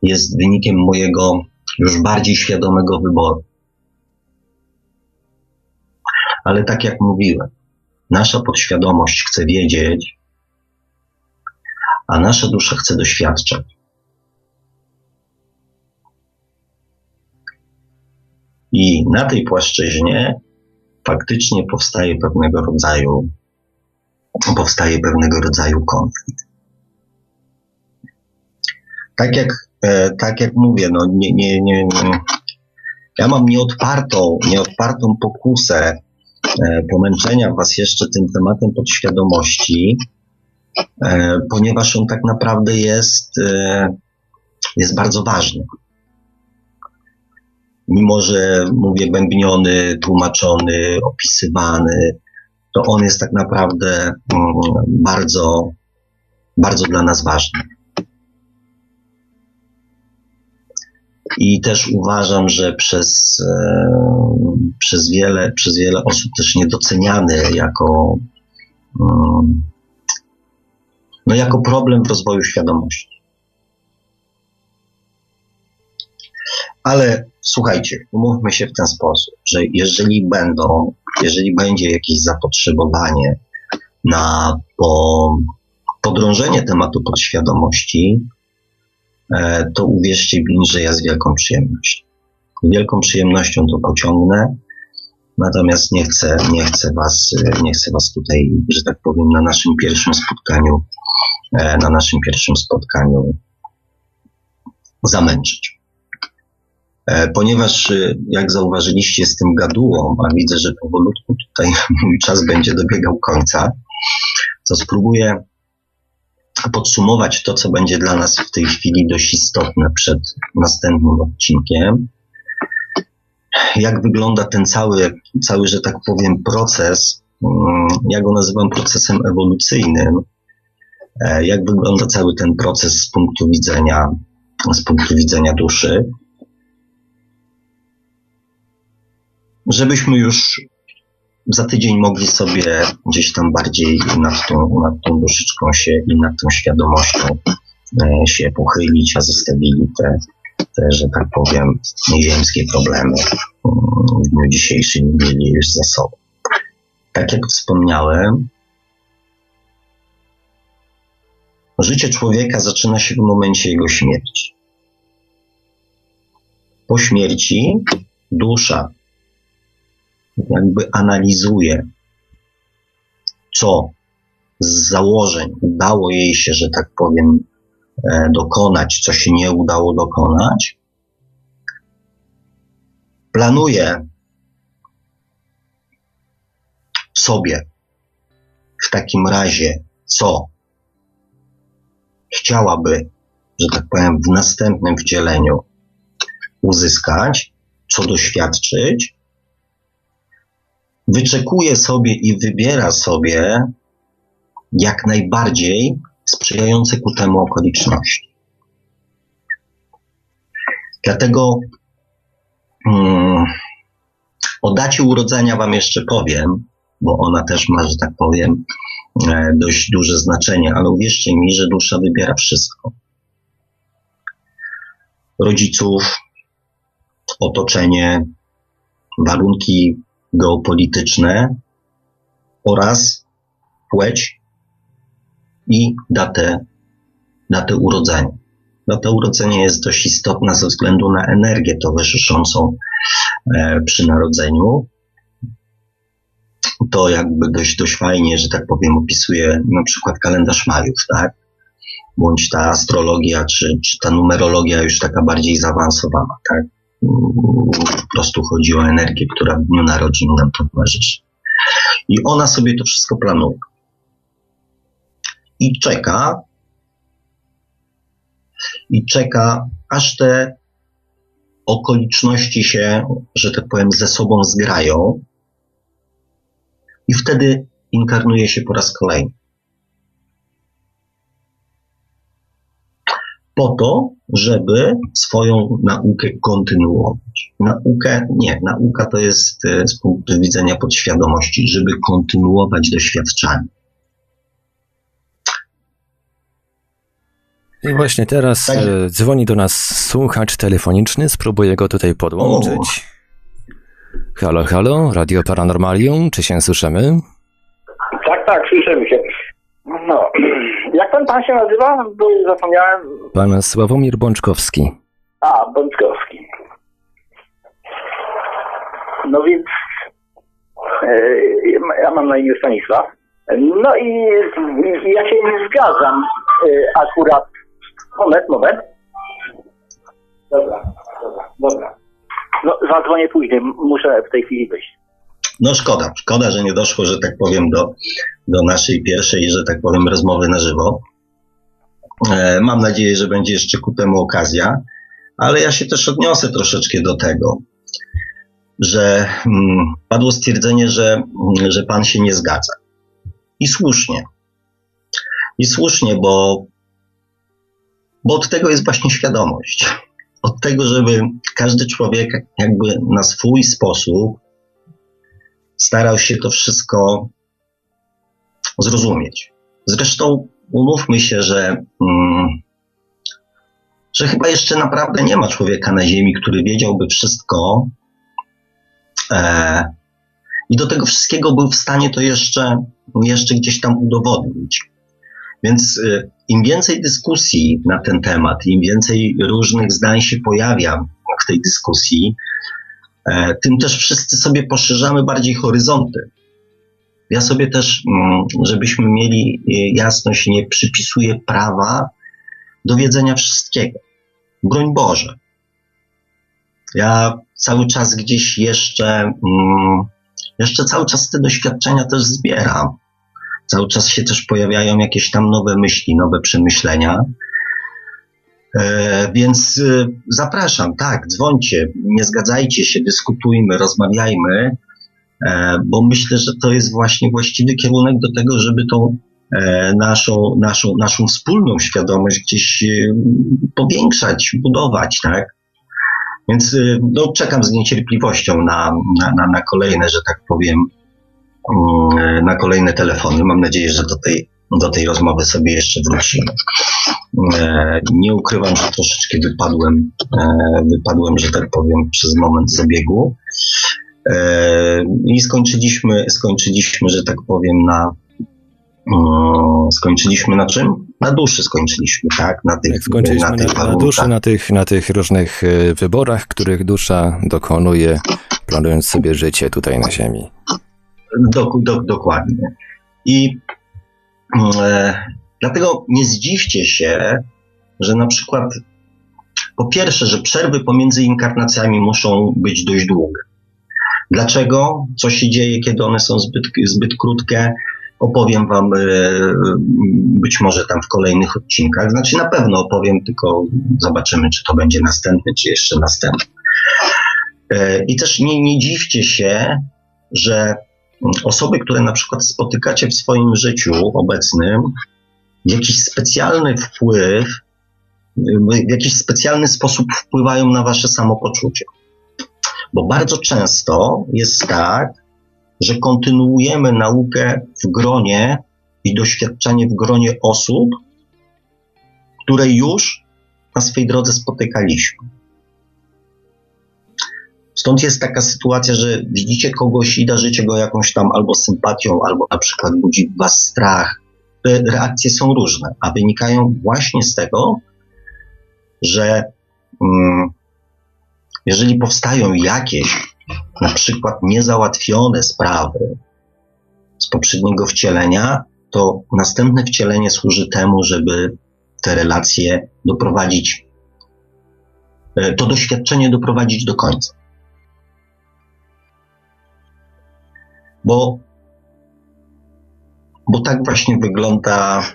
jest wynikiem mojego już bardziej świadomego wyboru. Ale tak jak mówiłem, nasza podświadomość chce wiedzieć, a nasza dusza chce doświadczać. I na tej płaszczyźnie faktycznie powstaje pewnego rodzaju powstaje pewnego rodzaju konflikt. Tak jak, e, tak jak mówię, no nie, nie, nie, nie, ja mam nieodpartą, nieodpartą pokusę e, pomęczenia Was jeszcze tym tematem podświadomości, ponieważ on tak naprawdę jest, e, jest bardzo ważny. Mimo, że mówię bębniony, tłumaczony, opisywany, to on jest tak naprawdę mm, bardzo, bardzo dla nas ważny. I też uważam, że przez, e, przez, wiele, przez wiele osób też niedoceniany jako, mm, no jako problem w rozwoju świadomości. Ale słuchajcie, umówmy się w ten sposób, że jeżeli będą, jeżeli będzie jakieś zapotrzebowanie na po, podrążenie tematu podświadomości, e, to uwierzcie mi, że ja z wielką przyjemnością. Wielką przyjemnością to pociągnę, natomiast nie chcę, nie chcę was, nie chcę was tutaj, że tak powiem, na naszym pierwszym spotkaniu, na naszym pierwszym spotkaniu zamęczyć. E, ponieważ, e, jak zauważyliście, jestem gadułą, a widzę, że powolutku tutaj mój czas będzie dobiegał końca, to spróbuję podsumować to, co będzie dla nas w tej chwili dość istotne przed następnym odcinkiem. Jak wygląda ten cały, cały, że tak powiem, proces, mm, ja go nazywam procesem ewolucyjnym, e, jak wygląda cały ten proces z punktu widzenia, z punktu widzenia duszy. żebyśmy już za tydzień mogli sobie gdzieś tam bardziej nad tą, nad tą duszyczką się i nad tą świadomością e, się pochylić, a zostawili te, te, że tak powiem, nieziemskie problemy mm, w dniu dzisiejszym mieli już za sobą. Tak jak wspomniałem, życie człowieka zaczyna się w momencie jego śmierci. Po śmierci dusza jakby analizuje, co z założeń udało jej się, że tak powiem, e, dokonać, co się nie udało dokonać. Planuje sobie w takim razie, co chciałaby, że tak powiem, w następnym wcieleniu uzyskać, co doświadczyć, wyczekuje sobie i wybiera sobie jak najbardziej sprzyjające ku temu okoliczności. Dlatego um, o dacie urodzenia Wam jeszcze powiem, bo ona też ma, że tak powiem, dość duże znaczenie, ale uwierzcie mi, że dusza wybiera wszystko. Rodziców, otoczenie, warunki geopolityczne oraz płeć i datę, datę urodzenia. Data urodzenia jest dość istotna ze względu na energię towarzyszącą e, przy narodzeniu. To jakby dość, dość fajnie, że tak powiem, opisuje na przykład kalendarz Majów, tak? Bądź ta astrologia, czy, czy ta numerologia już taka bardziej zaawansowana, tak? po prostu chodzi o energię, która w dniu narodzin nam towarzyszy. I ona sobie to wszystko planuje. I czeka, i czeka, aż te okoliczności się, że tak powiem, ze sobą zgrają, i wtedy inkarnuje się po raz kolejny. po to, żeby swoją naukę kontynuować. Naukę, nie, nauka to jest e, z punktu widzenia podświadomości, żeby kontynuować doświadczanie. I właśnie teraz tak. E, dzwoni do nas słuchacz telefoniczny, spróbuję go tutaj podłączyć. O. Halo, halo, Radio Paranormalium, czy się słyszymy? Tak, tak, słyszymy się. No, jak pan pan się nazywa? Bo zapomniałem. Pan Sławomir Bączkowski. A, Bączkowski. No więc e, ja mam na imię Stanisław. No i, i ja się nie zgadzam e, akurat. Moment, moment. Dobra, dobra, dobra. No, zadzwonię później, muszę w tej chwili wyjść. No szkoda, szkoda, że nie doszło, że tak powiem, do, do naszej pierwszej, że tak powiem, rozmowy na żywo. E, mam nadzieję, że będzie jeszcze ku temu okazja, ale ja się też odniosę troszeczkę do tego, że mm, padło stwierdzenie, że, mm, że pan się nie zgadza. I słusznie. I słusznie, bo, bo od tego jest właśnie świadomość. Od tego, żeby każdy człowiek jakby na swój sposób starał się to wszystko zrozumieć. Zresztą umówmy się, że, mm, że chyba jeszcze naprawdę nie ma człowieka na Ziemi, który wiedziałby wszystko e, i do tego wszystkiego był w stanie to jeszcze, jeszcze gdzieś tam udowodnić. Więc e, im więcej dyskusji na ten temat, im więcej różnych zdań się pojawia w tej dyskusji, E, tym też wszyscy sobie poszerzamy bardziej horyzonty. Ja sobie też, mm, żebyśmy mieli e, jasność, nie przypisuję prawa do wiedzenia wszystkiego. Broń Boże. Ja cały czas gdzieś jeszcze, mm, jeszcze cały czas te doświadczenia też zbieram. Cały czas się też pojawiają jakieś tam nowe myśli, nowe przemyślenia. E, więc e, zapraszam, tak, dzwońcie, nie zgadzajcie się, dyskutujmy, rozmawiajmy, e, bo myślę, że to jest właśnie właściwy kierunek do tego, żeby tą naszą, naszą, naszą wspólną świadomość gdzieś powiększać, budować, tak? Więc no, czekam z niecierpliwością na, na, na, kolejne, że tak powiem, na kolejne telefony. Mam nadzieję, że do tej do tej rozmowy sobie jeszcze wrócimy. E, nie ukrywam, że troszeczkę wypadłem, e, wypadłem, że tak powiem, przez moment zabiegu. E, I skończyliśmy, skończyliśmy, że tak powiem, na skończyliśmy na czym? Na duszy skończyliśmy, tak? Na tych, skończyliśmy na, tych na, na duszy, na tych, na tych różnych wyborach, których dusza dokonuje, planując sobie życie tutaj na Ziemi. Do, do, dokładnie. I E, dlatego nie zdziwcie się, że na przykład po pierwsze, że przerwy pomiędzy inkarnacjami muszą być dość długie. Dlaczego? Co się dzieje, kiedy one są zbyt, zbyt krótkie? Opowiem Wam e, być może tam w kolejnych odcinkach. Znaczy, na pewno opowiem, tylko zobaczymy, czy to będzie następny, czy jeszcze następny. E, I też nie, nie dziwcie się, że osoby, które na przykład spotykacie w swoim życiu obecnym, jakiś specjalny wpływ, w jakiś specjalny sposób wpływają na wasze samopoczucie. Bo bardzo często jest tak, że kontynuujemy naukę w gronie i doświadczenie w gronie osób, które już na swej drodze spotykaliśmy. Stąd jest taka sytuacja, że widzicie kogoś i darzycie go jakąś tam albo sympatią, albo na przykład budzi was strach. Te reakcje są różne, a wynikają właśnie z tego, że mm, jeżeli powstają jakieś na przykład niezałatwione sprawy z poprzedniego wcielenia, to następne wcielenie służy temu, żeby te relacje doprowadzić, e, to doświadczenie doprowadzić do końca. Bo, bo tak właśnie wygląda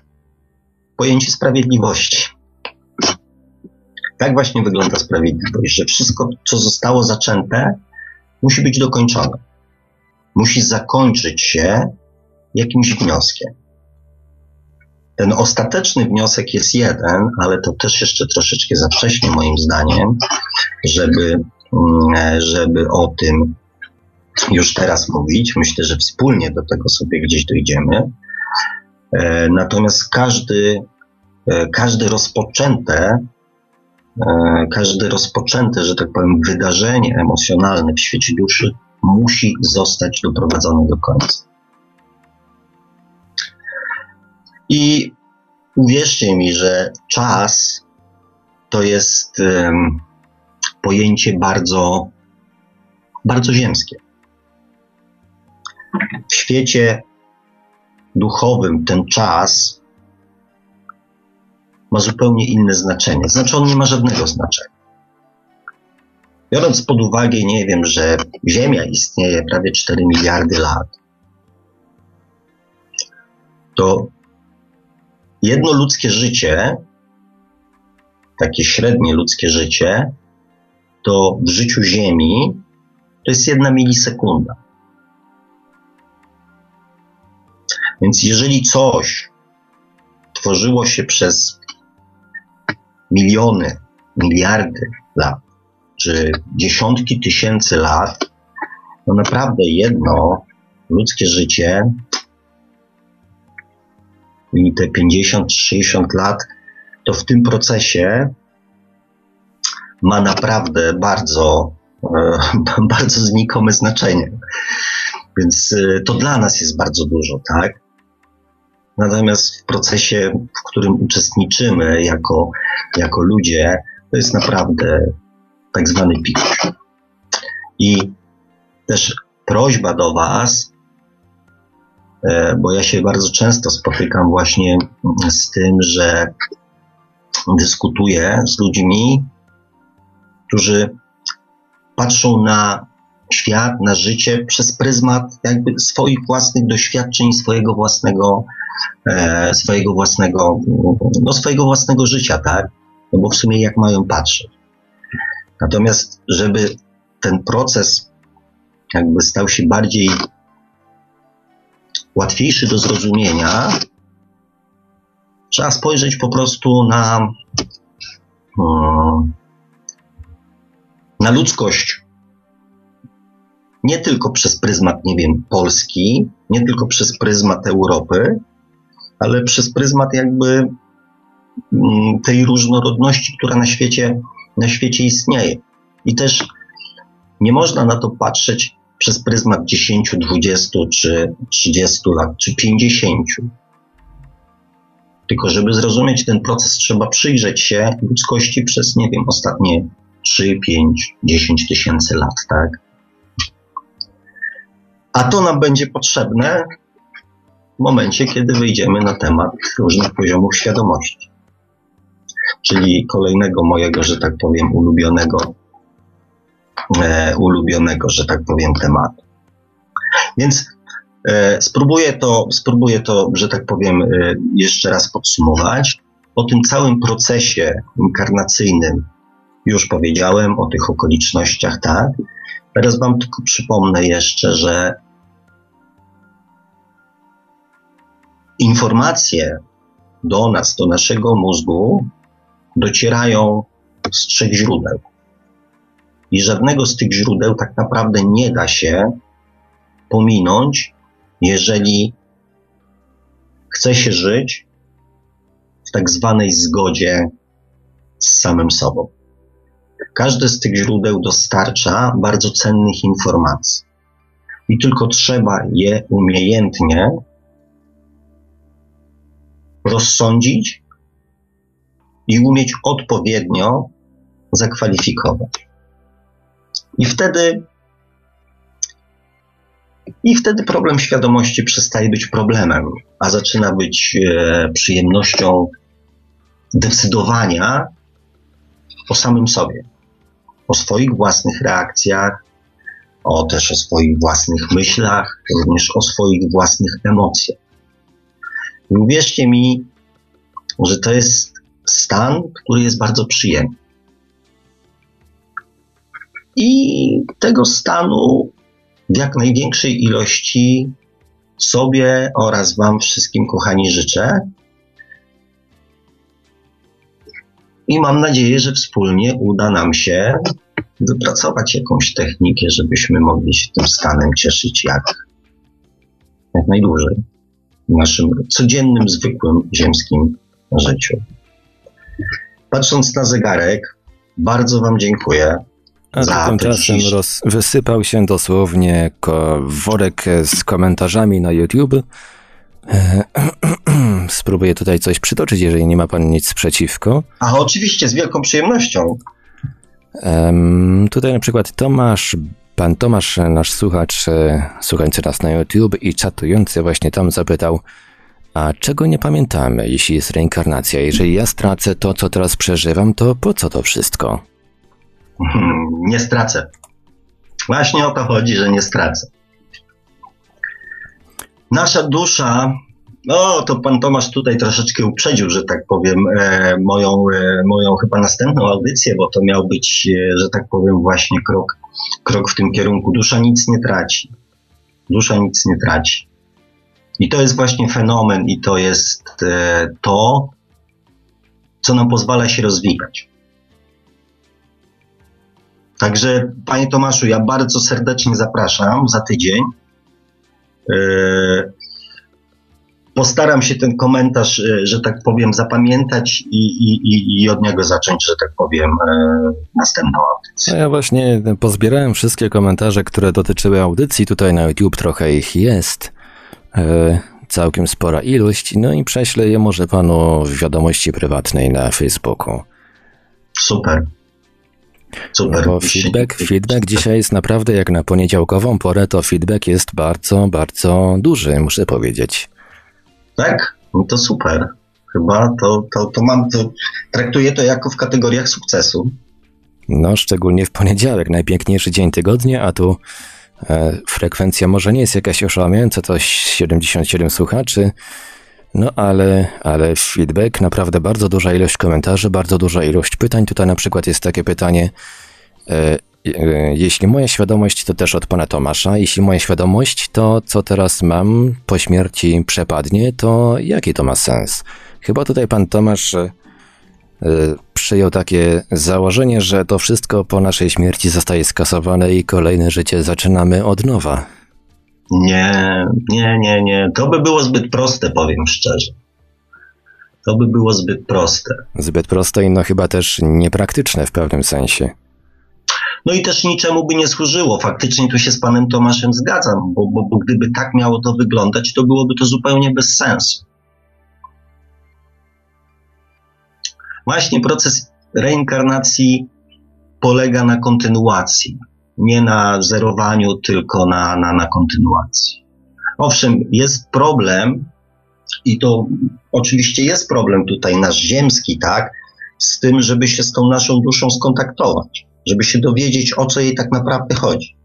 pojęcie sprawiedliwości. Tak właśnie wygląda sprawiedliwość, że wszystko, co zostało zaczęte, musi być dokończone. Musi zakończyć się jakimś wnioskiem. Ten ostateczny wniosek jest jeden, ale to też jeszcze troszeczkę za wcześnie, moim zdaniem, żeby, mm, żeby o tym już teraz mówić. Myślę, że wspólnie do tego sobie gdzieś dojdziemy. E, natomiast każdy, e, każdy rozpoczęte, e, każdy rozpoczęte, że tak powiem, wydarzenie emocjonalne w świecie duszy musi zostać doprowadzone do końca. I uwierzcie mi, że czas to jest um, pojęcie bardzo, bardzo ziemskie. W świecie duchowym ten czas ma zupełnie inne znaczenie. Znaczy, on nie ma żadnego znaczenia. Biorąc pod uwagę, nie wiem, że Ziemia istnieje prawie 4 miliardy lat, to jedno ludzkie życie, takie średnie ludzkie życie, to w życiu Ziemi to jest jedna milisekunda. Więc jeżeli coś tworzyło się przez miliony, miliardy lat, czy dziesiątki tysięcy lat, no naprawdę jedno ludzkie życie i te 50-60 lat, to w tym procesie ma naprawdę bardzo, e, bardzo znikome znaczenie. Więc e, to dla nas jest bardzo dużo, tak? Natomiast w procesie, w którym uczestniczymy jako, jako ludzie, to jest naprawdę tak zwany pikuś. I też prośba do Was, e, bo ja się bardzo często spotykam właśnie z tym, że dyskutuję z ludźmi, którzy patrzą na świat, na życie przez pryzmat jakby swoich własnych doświadczeń, swojego własnego, swojego własnego, no swojego własnego życia, tak? No bo w sumie jak mają patrzeć? Natomiast, żeby ten proces jakby stał się bardziej łatwiejszy do zrozumienia, trzeba spojrzeć po prostu na, na ludzkość. Nie tylko przez pryzmat, nie wiem, Polski, nie tylko przez pryzmat Europy, ale przez pryzmat jakby mm, tej różnorodności, która na świecie na świecie istnieje. I też nie można na to patrzeć przez pryzmat 10, 20 czy 30 lat, czy 50. Tylko żeby zrozumieć ten proces, trzeba przyjrzeć się ludzkości przez, nie wiem, ostatnie 3, 5, 10 tysięcy lat, tak? A to nam będzie potrzebne w momencie, kiedy wyjdziemy na temat różnych poziomów świadomości czyli kolejnego mojego, że tak powiem, ulubionego, e, ulubionego, że tak powiem, tematu. Więc e, spróbuję, to, spróbuję to, że tak powiem, e, jeszcze raz podsumować. O tym całym procesie inkarnacyjnym już powiedziałem, o tych okolicznościach, tak. Teraz Wam tylko przypomnę jeszcze, że informacje do nas, do naszego mózgu docierają z trzech źródeł. I żadnego z tych źródeł tak naprawdę nie da się pominąć, jeżeli chce się żyć w tak zwanej zgodzie z samym sobą. Każde z tych źródeł dostarcza bardzo cennych informacji. I tylko trzeba je umiejętnie rozsądzić i umieć odpowiednio zakwalifikować. I wtedy i wtedy problem świadomości przestaje być problemem, a zaczyna być e, przyjemnością decydowania o samym sobie, o swoich własnych reakcjach, o też o swoich własnych myślach, również o swoich własnych emocjach. I uwierzcie mi, że to jest stan, który jest bardzo przyjemny. I tego stanu w jak największej ilości sobie oraz Wam wszystkim, kochani, życzę. I mam nadzieję, że wspólnie uda nam się wypracować jakąś technikę, żebyśmy mogli się tym stanem cieszyć jak, jak najdłużej w naszym codziennym, zwykłym, ziemskim życiu. Patrząc na zegarek, bardzo Wam dziękuję. A za tymczasem roz, wysypał się dosłownie ko, worek z komentarzami na YouTube. E, spróbuję tutaj coś przytoczyć, jeżeli nie ma pan nic przeciwko. A oczywiście, z wielką przyjemnością. Um, tutaj na przykład Tomasz, pan Tomasz, nasz słuchacz, e, słuchający nas na YouTube i czatujący właśnie tam zapytał, a czego nie pamiętamy, jeśli jest reinkarnacja? Jeżeli ja stracę to, co teraz przeżywam, to po co to wszystko? Nie stracę. Właśnie o to chodzi, że nie stracę. Nasza dusza, no to pan Tomasz tutaj troszeczkę uprzedził, że tak powiem, e, moją, e, moją chyba następną audycję, bo to miał być, e, że tak powiem, właśnie krok, krok w tym kierunku. Dusza nic nie traci. Dusza nic nie traci. I to jest właśnie fenomen, i to jest e, to, co nam pozwala się rozwijać. Także, panie Tomaszu, ja bardzo serdecznie zapraszam za tydzień. E, postaram się ten komentarz, e, że tak powiem, zapamiętać i, i, i od niego zacząć, że tak powiem, następną audycję. No ja właśnie pozbierałem wszystkie komentarze, które dotyczyły audycji. Tutaj na YouTube trochę ich jest. Całkiem spora ilość. No i prześlę je może panu w wiadomości prywatnej na Facebooku. Super. Super. Bo feedback, feedback dzisiaj jest naprawdę jak na poniedziałkową porę, to feedback jest bardzo, bardzo duży, muszę powiedzieć. Tak? No to super. Chyba to, to, to mam, to traktuję to jako w kategoriach sukcesu. No, szczególnie w poniedziałek, najpiękniejszy dzień tygodnia, a tu e, frekwencja może nie jest jakaś oszałamiająca, to 77 słuchaczy, no ale, ale feedback, naprawdę bardzo duża ilość komentarzy, bardzo duża ilość pytań. Tutaj na przykład jest takie pytanie, e, jeśli moja świadomość to też od pana Tomasza, jeśli moja świadomość to co teraz mam po śmierci przepadnie, to jaki to ma sens? Chyba tutaj pan Tomasz e, przyjął takie założenie, że to wszystko po naszej śmierci zostaje skasowane i kolejne życie zaczynamy od nowa. Nie, nie, nie, nie. To by było zbyt proste, powiem szczerze. To by było zbyt proste. Zbyt proste i no chyba też niepraktyczne w pewnym sensie. No i też niczemu by nie służyło. Faktycznie tu się z panem Tomaszem zgadzam, bo, bo, bo gdyby tak miało to wyglądać, to byłoby to zupełnie bez sensu. Właśnie proces reinkarnacji polega na kontynuacji nie na zerowaniu, tylko na, na, na kontynuacji. Owszem, jest problem, i to oczywiście jest problem tutaj nasz ziemski, tak, z tym, żeby się z tą naszą duszą skontaktować, żeby się dowiedzieć, o co jej tak naprawdę chodzi.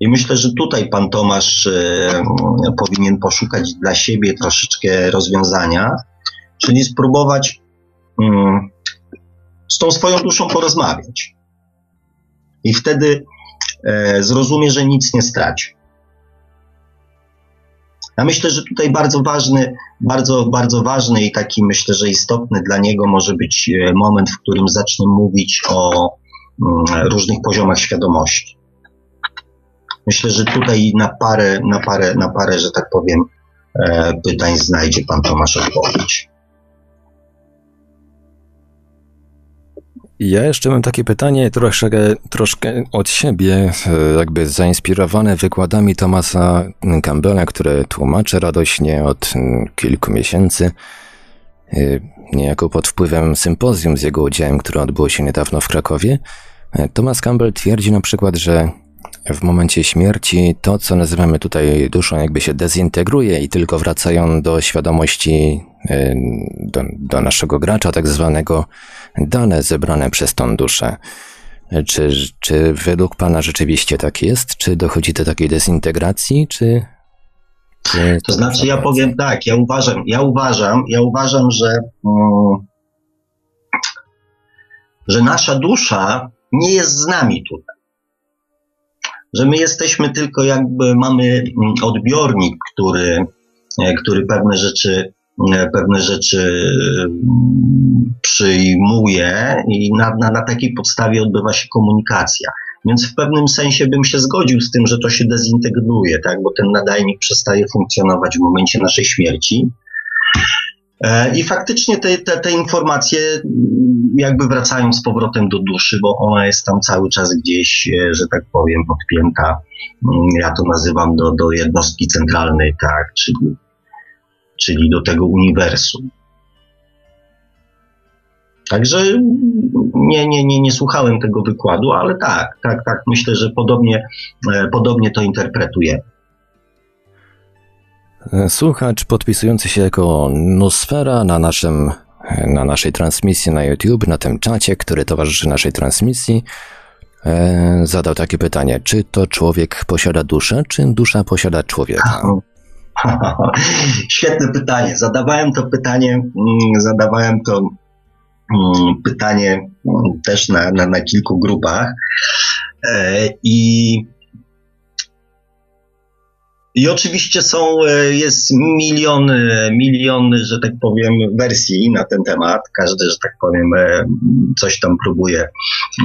I myślę, że tutaj pan Tomasz e, powinien poszukać dla siebie troszeczkę rozwiązania, czyli spróbować mm, z tą swoją duszą porozmawiać i wtedy e, zrozumie, że nic nie straci. Ja myślę, że tutaj bardzo ważny, bardzo, bardzo ważny i taki myślę, że istotny dla niego może być e, moment, w którym zacznie mówić o mm, różnych poziomach świadomości. Myślę, że tutaj na parę, na parę, na parę, że tak powiem, e, pytań znajdzie pan Tomasz odpowiedź. Ja jeszcze mam takie pytanie troszkę, troszkę od siebie, e, jakby zainspirowane wykładami Tomasa Campbella, które tłumaczę radośnie od kilku miesięcy, e, niejako pod wpływem sympozjum z jego udziałem, które odbyło się niedawno w Krakowie. E, Thomas Campbell twierdzi na przykład, że w momencie śmierci to, co nazywamy tutaj duszą, jakby się dezintegruje i tylko wracają do świadomości, do, do naszego gracza, tak zwanego, dane zebrane przez tą duszę. Czy, czy według Pana rzeczywiście tak jest? Czy dochodzi do takiej dezintegracji, czy, to znaczy, ja powiem tak, ja uważam, ja uważam, ja uważam, że, um, że nasza dusza nie jest z nami tutaj. Że my jesteśmy tylko jakby, mamy mm, odbiornik, który, e, który pewne rzeczy E, pewne rzeczy mm, przyjmuje i na, na, na takiej podstawie odbywa się komunikacja. Więc w pewnym sensie bym się zgodził z tym, że to się dezintegruje, tak? bo ten nadajnik przestaje funkcjonować w momencie naszej śmierci. E, I faktycznie te, te, te informacje mm, jakby wracają z powrotem do duszy, bo ona jest tam cały czas gdzieś, e, że tak powiem, podpięta. Mm, ja to nazywam do, do jednostki centralnej, tak, czyli, czyli do tego uniwersum. Także nie, nie, nie, nie słuchałem tego wykładu, ale tak, tak, tak, myślę, że podobnie, e, podobnie to interpretuję. Słuchacz podpisujący się jako Nosfera na naszym na naszej transmisji na YouTube, na tym czacie, który towarzyszy naszej transmisji, e, zadał takie pytanie: czy to człowiek posiada duszę, czy dusza posiada człowieka? Świetne pytanie. Zadawałem to pytanie, mm, zadawałem to mm, pytanie mm, też na, na, na kilku grupach. E, I i oczywiście są, e, jest milion, milion, że tak powiem, wersji na ten temat. Każdy, że tak powiem, e, coś tam próbuje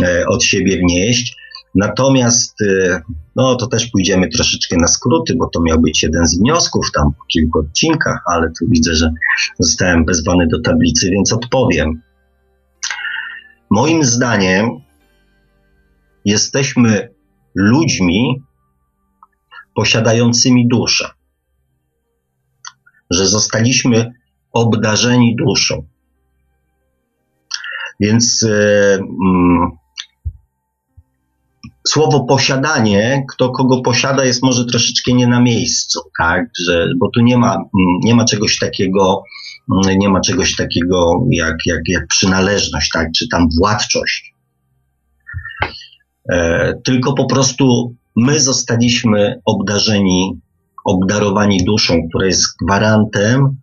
e, od siebie wnieść. Natomiast, no to też pójdziemy troszeczkę na skróty, bo to miał być jeden z wniosków tam po kilku odcinkach, ale tu widzę, że zostałem wezwany do tablicy, więc odpowiem. Moim zdaniem jesteśmy ludźmi, posiadającymi duszę, że zostaliśmy obdarzeni duszą. Więc mm, słowo posiadanie, kto kogo posiada, jest może troszeczkę nie na miejscu, tak? Że, bo tu nie ma, mm, nie ma czegoś takiego, mm, nie ma czegoś takiego jak, jak, jak przynależność, tak? Czy tam władczość. E, tylko po prostu my zostaliśmy obdarzeni, obdarowani duszą, która jest gwarantem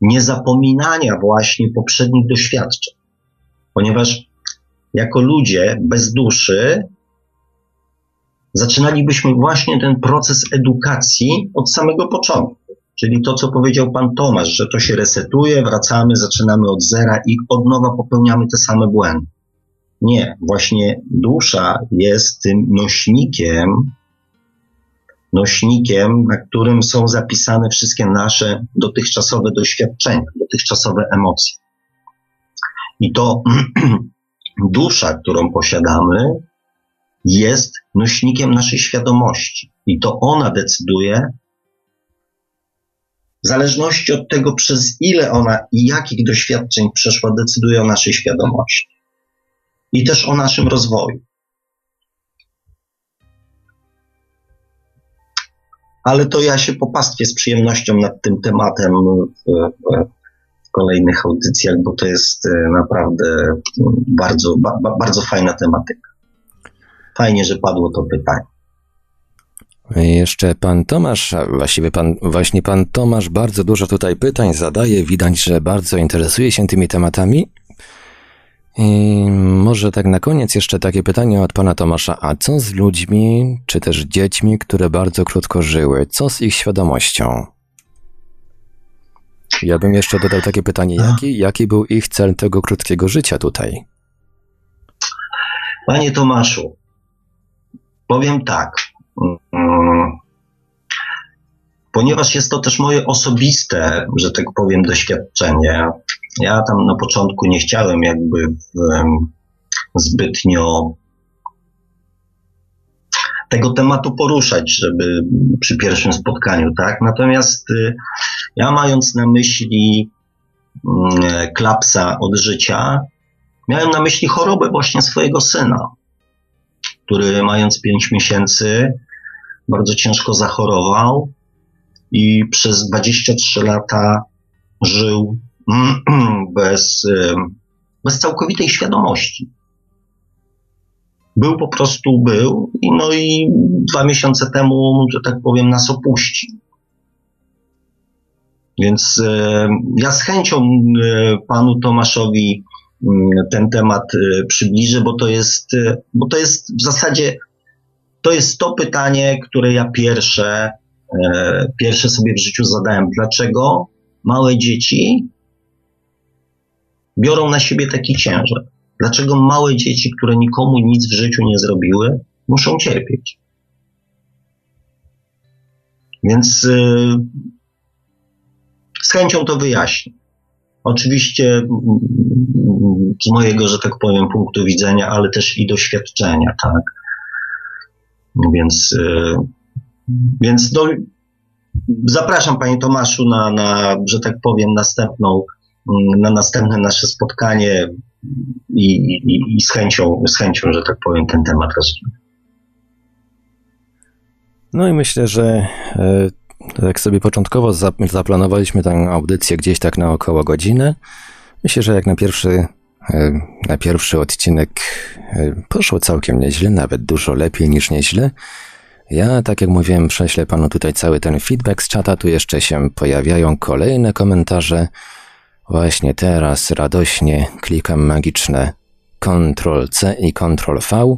niezapominania właśnie poprzednich doświadczeń. Ponieważ jako ludzie bez duszy zaczynalibyśmy właśnie ten proces edukacji od samego początku. Czyli to, co powiedział pan Tomasz, że to się resetuje, wracamy, zaczynamy od zera i od nowa popełniamy te same błędy. Nie, właśnie dusza jest tym nośnikiem, nośnikiem, na którym są zapisane wszystkie nasze dotychczasowe doświadczenia, dotychczasowe emocje. I to dusza, którą posiadamy, jest nośnikiem naszej świadomości. I to ona decyduje, w zależności od tego, przez ile ona i jakich doświadczeń przeszła, decyduje o naszej świadomości i też o naszym rozwoju. Ale to ja się popastwię z przyjemnością nad tym tematem w, kolejnych audycjach, bo to jest e, naprawdę bardzo, ba, bardzo fajna tematyka. Fajnie, że padło to pytanie. Jeszcze pan Tomasz, właściwie pan, właśnie pan Tomasz bardzo dużo tutaj pytań zadaje. Widać, że bardzo interesuje się tymi tematami. I może tak na koniec jeszcze takie pytanie od pana Tomasza. A co z ludźmi, czy też dziećmi, które bardzo krótko żyły? Co z ich świadomością? Ja bym jeszcze dodał takie pytanie. Jaki, jaki był ich cel tego krótkiego życia tutaj? Panie Tomaszu, powiem tak. Mm, ponieważ jest to też moje osobiste, że tak powiem, doświadczenie, ja tam na początku nie chciałem jakby zbytnio tego tematu poruszać, żeby przy pierwszym spotkaniu, tak? Natomiast y, ja mając na myśli mm, klapsa od życia, miałem na myśli chorobę właśnie swojego syna, który mając 5 miesięcy bardzo ciężko zachorował i przez 23 lata żył bez, bez całkowitej świadomości. Był po prostu, był, i no i dwa miesiące temu, że tak powiem, nas opuścił. Więc ja z chęcią e, panu Tomaszowi ten temat e, przybliżę, bo to jest, e, bo to jest w zasadzie to jest to pytanie, które ja pierwsze, pierwsze sobie w życiu zadałem. Dlaczego małe dzieci biorą na siebie taki ciężar? Dlaczego małe dzieci, które nikomu nic w życiu nie zrobiły, muszą cierpieć? Więc yy, z chęcią to wyjaśnię. Oczywiście z mojego, że tak powiem, punktu widzenia, ale też i doświadczenia, tak. Więc, y, więc no, zapraszam Panie Tomaszu na, na, że tak powiem, następną, na następne nasze spotkanie i, i, i z, chęcią, z chęcią, że tak powiem, ten temat rozwinę. No i myślę, że e, jak sobie początkowo zaplanowaliśmy tę audycję gdzieś tak na około godzinę, myślę, że jak na pierwszy, e, na pierwszy odcinek e, poszło całkiem nieźle, nawet dużo lepiej niż nieźle. Ja, tak jak mówiłem, prześlę panu tutaj cały ten feedback z czata, tu jeszcze się pojawiają kolejne komentarze. Właśnie teraz radośnie klikam magiczne Ctrl C i Ctrl V.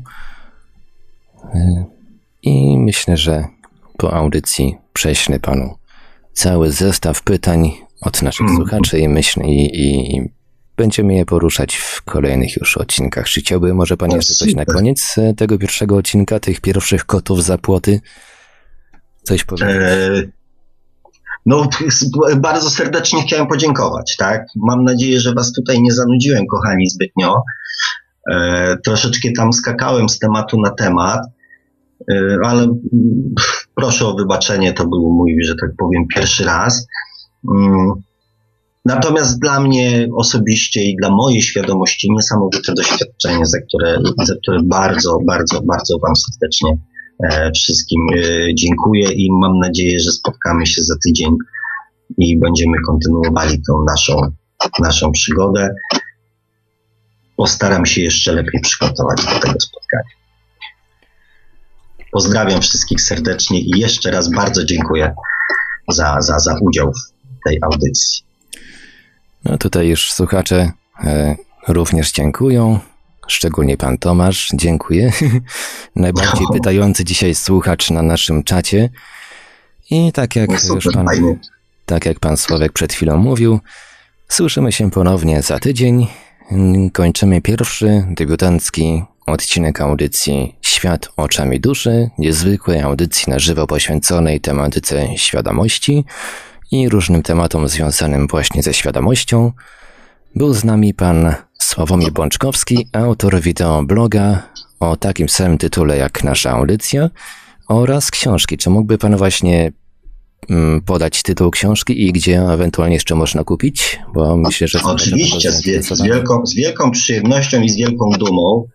I myślę, że po audycji prześlę panu cały zestaw pytań od naszych mm. słuchaczy i myślę, i, i, będziemy je poruszać w kolejnych już odcinkach. Czy chciałby może pan jeszcze coś na koniec e, tego pierwszego odcinka, tych pierwszych kotów za płoty? Coś powiedzieć? E, no, bardzo serdecznie chciałem podziękować, tak? Mam nadzieję, że was tutaj nie zanudziłem, kochani, zbytnio. E, troszeczkę tam skakałem z tematu na temat. E, ale mm, proszę o wybaczenie, to był mój, że tak powiem, pierwszy raz. Mm, natomiast dla mnie osobiście i dla mojej świadomości niesamowite doświadczenie, za które, za które bardzo, bardzo, bardzo Wam serdecznie wszystkim e, dziękuję i mam nadzieję, że spotkamy się za tydzień i będziemy kontynuowali tą naszą, naszą przygodę. Postaram się jeszcze lepiej przygotować do tego spotkania. Pozdrawiam wszystkich serdecznie i jeszcze raz bardzo dziękuję za, za, za udział w tej audycji. No tutaj już słuchacze e, również dziękują. Szczególnie pan Tomasz, dziękuję. Najbardziej no. pytający dzisiaj słuchacz na naszym czacie. I tak jak no już pan, tak jak pan Sławek przed chwilą mówił, słyszymy się ponownie za tydzień. Kończymy pierwszy debiutancki odcinek audycji Świat oczami duszy, niezwykłej audycji na żywo poświęconej tematyce świadomości i różnym tematom związanym właśnie ze świadomością. Był z nami pan Sławomir Bączkowski, autor wideobloga o takim samym tytule jak nasza audycja oraz książki. Czy mógłby pan właśnie mm, podać tytuł książki i gdzie ewentualnie jeszcze można kupić? Bo myślę, że... Oczywiście, z, z, wielką, z wielką przyjemnością i z wielką dumą.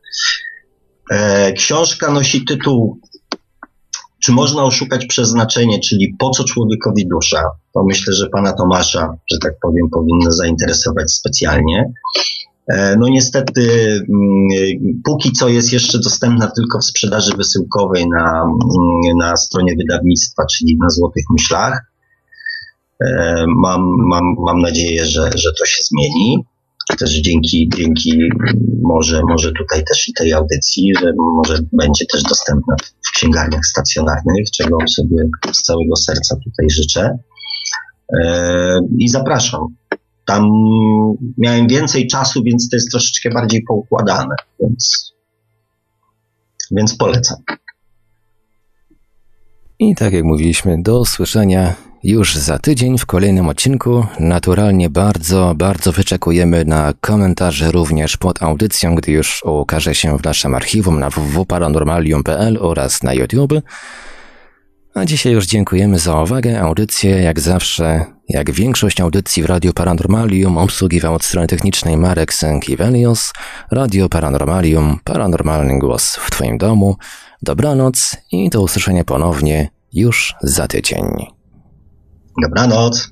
E, książka nosi tytuł Czy można oszukać przeznaczenie, czyli po co człowiekowi dusza? To myślę, że pana Tomasza, że tak powiem, powinno zainteresować specjalnie. E, no niestety, mm, póki co jest jeszcze dostępna tylko w sprzedaży wysyłkowej na, mm, na stronie wydawnictwa, czyli na Złotych Myślach. E, mam, mam, mam nadzieję, że, że to się zmieni też dzięki, dzięki może, może tutaj też i tej audycji, że może będzie też dostępna w księgarniach stacjonarnych, czego sobie z całego serca tutaj życzę. E, I zapraszam. Tam miałem więcej czasu, więc to jest troszeczkę bardziej poukładane, więc, więc polecam. I tak jak mówiliśmy, do usłyszenia już za tydzień w kolejnym odcinku. Naturalnie bardzo, bardzo wyczekujemy na komentarze również pod audycją, gdy już ukaże się w naszym archiwum na www.paranormalium.pl oraz na YouTube. A dzisiaj już dziękujemy za uwagę. Audycję, jak zawsze, jak większość audycji w Radio Paranormalium, obsługiwał od strony technicznej Marek Sękiewelios. Radio Paranormalium, paranormalny głos w Twoim domu. Dobranoc i do usłyszenia ponownie już za tydzień. Dobranoc.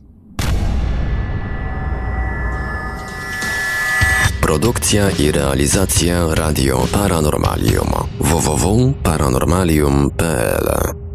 Produkcja i realizacja Radio Paranormalium www.paranormalium.pl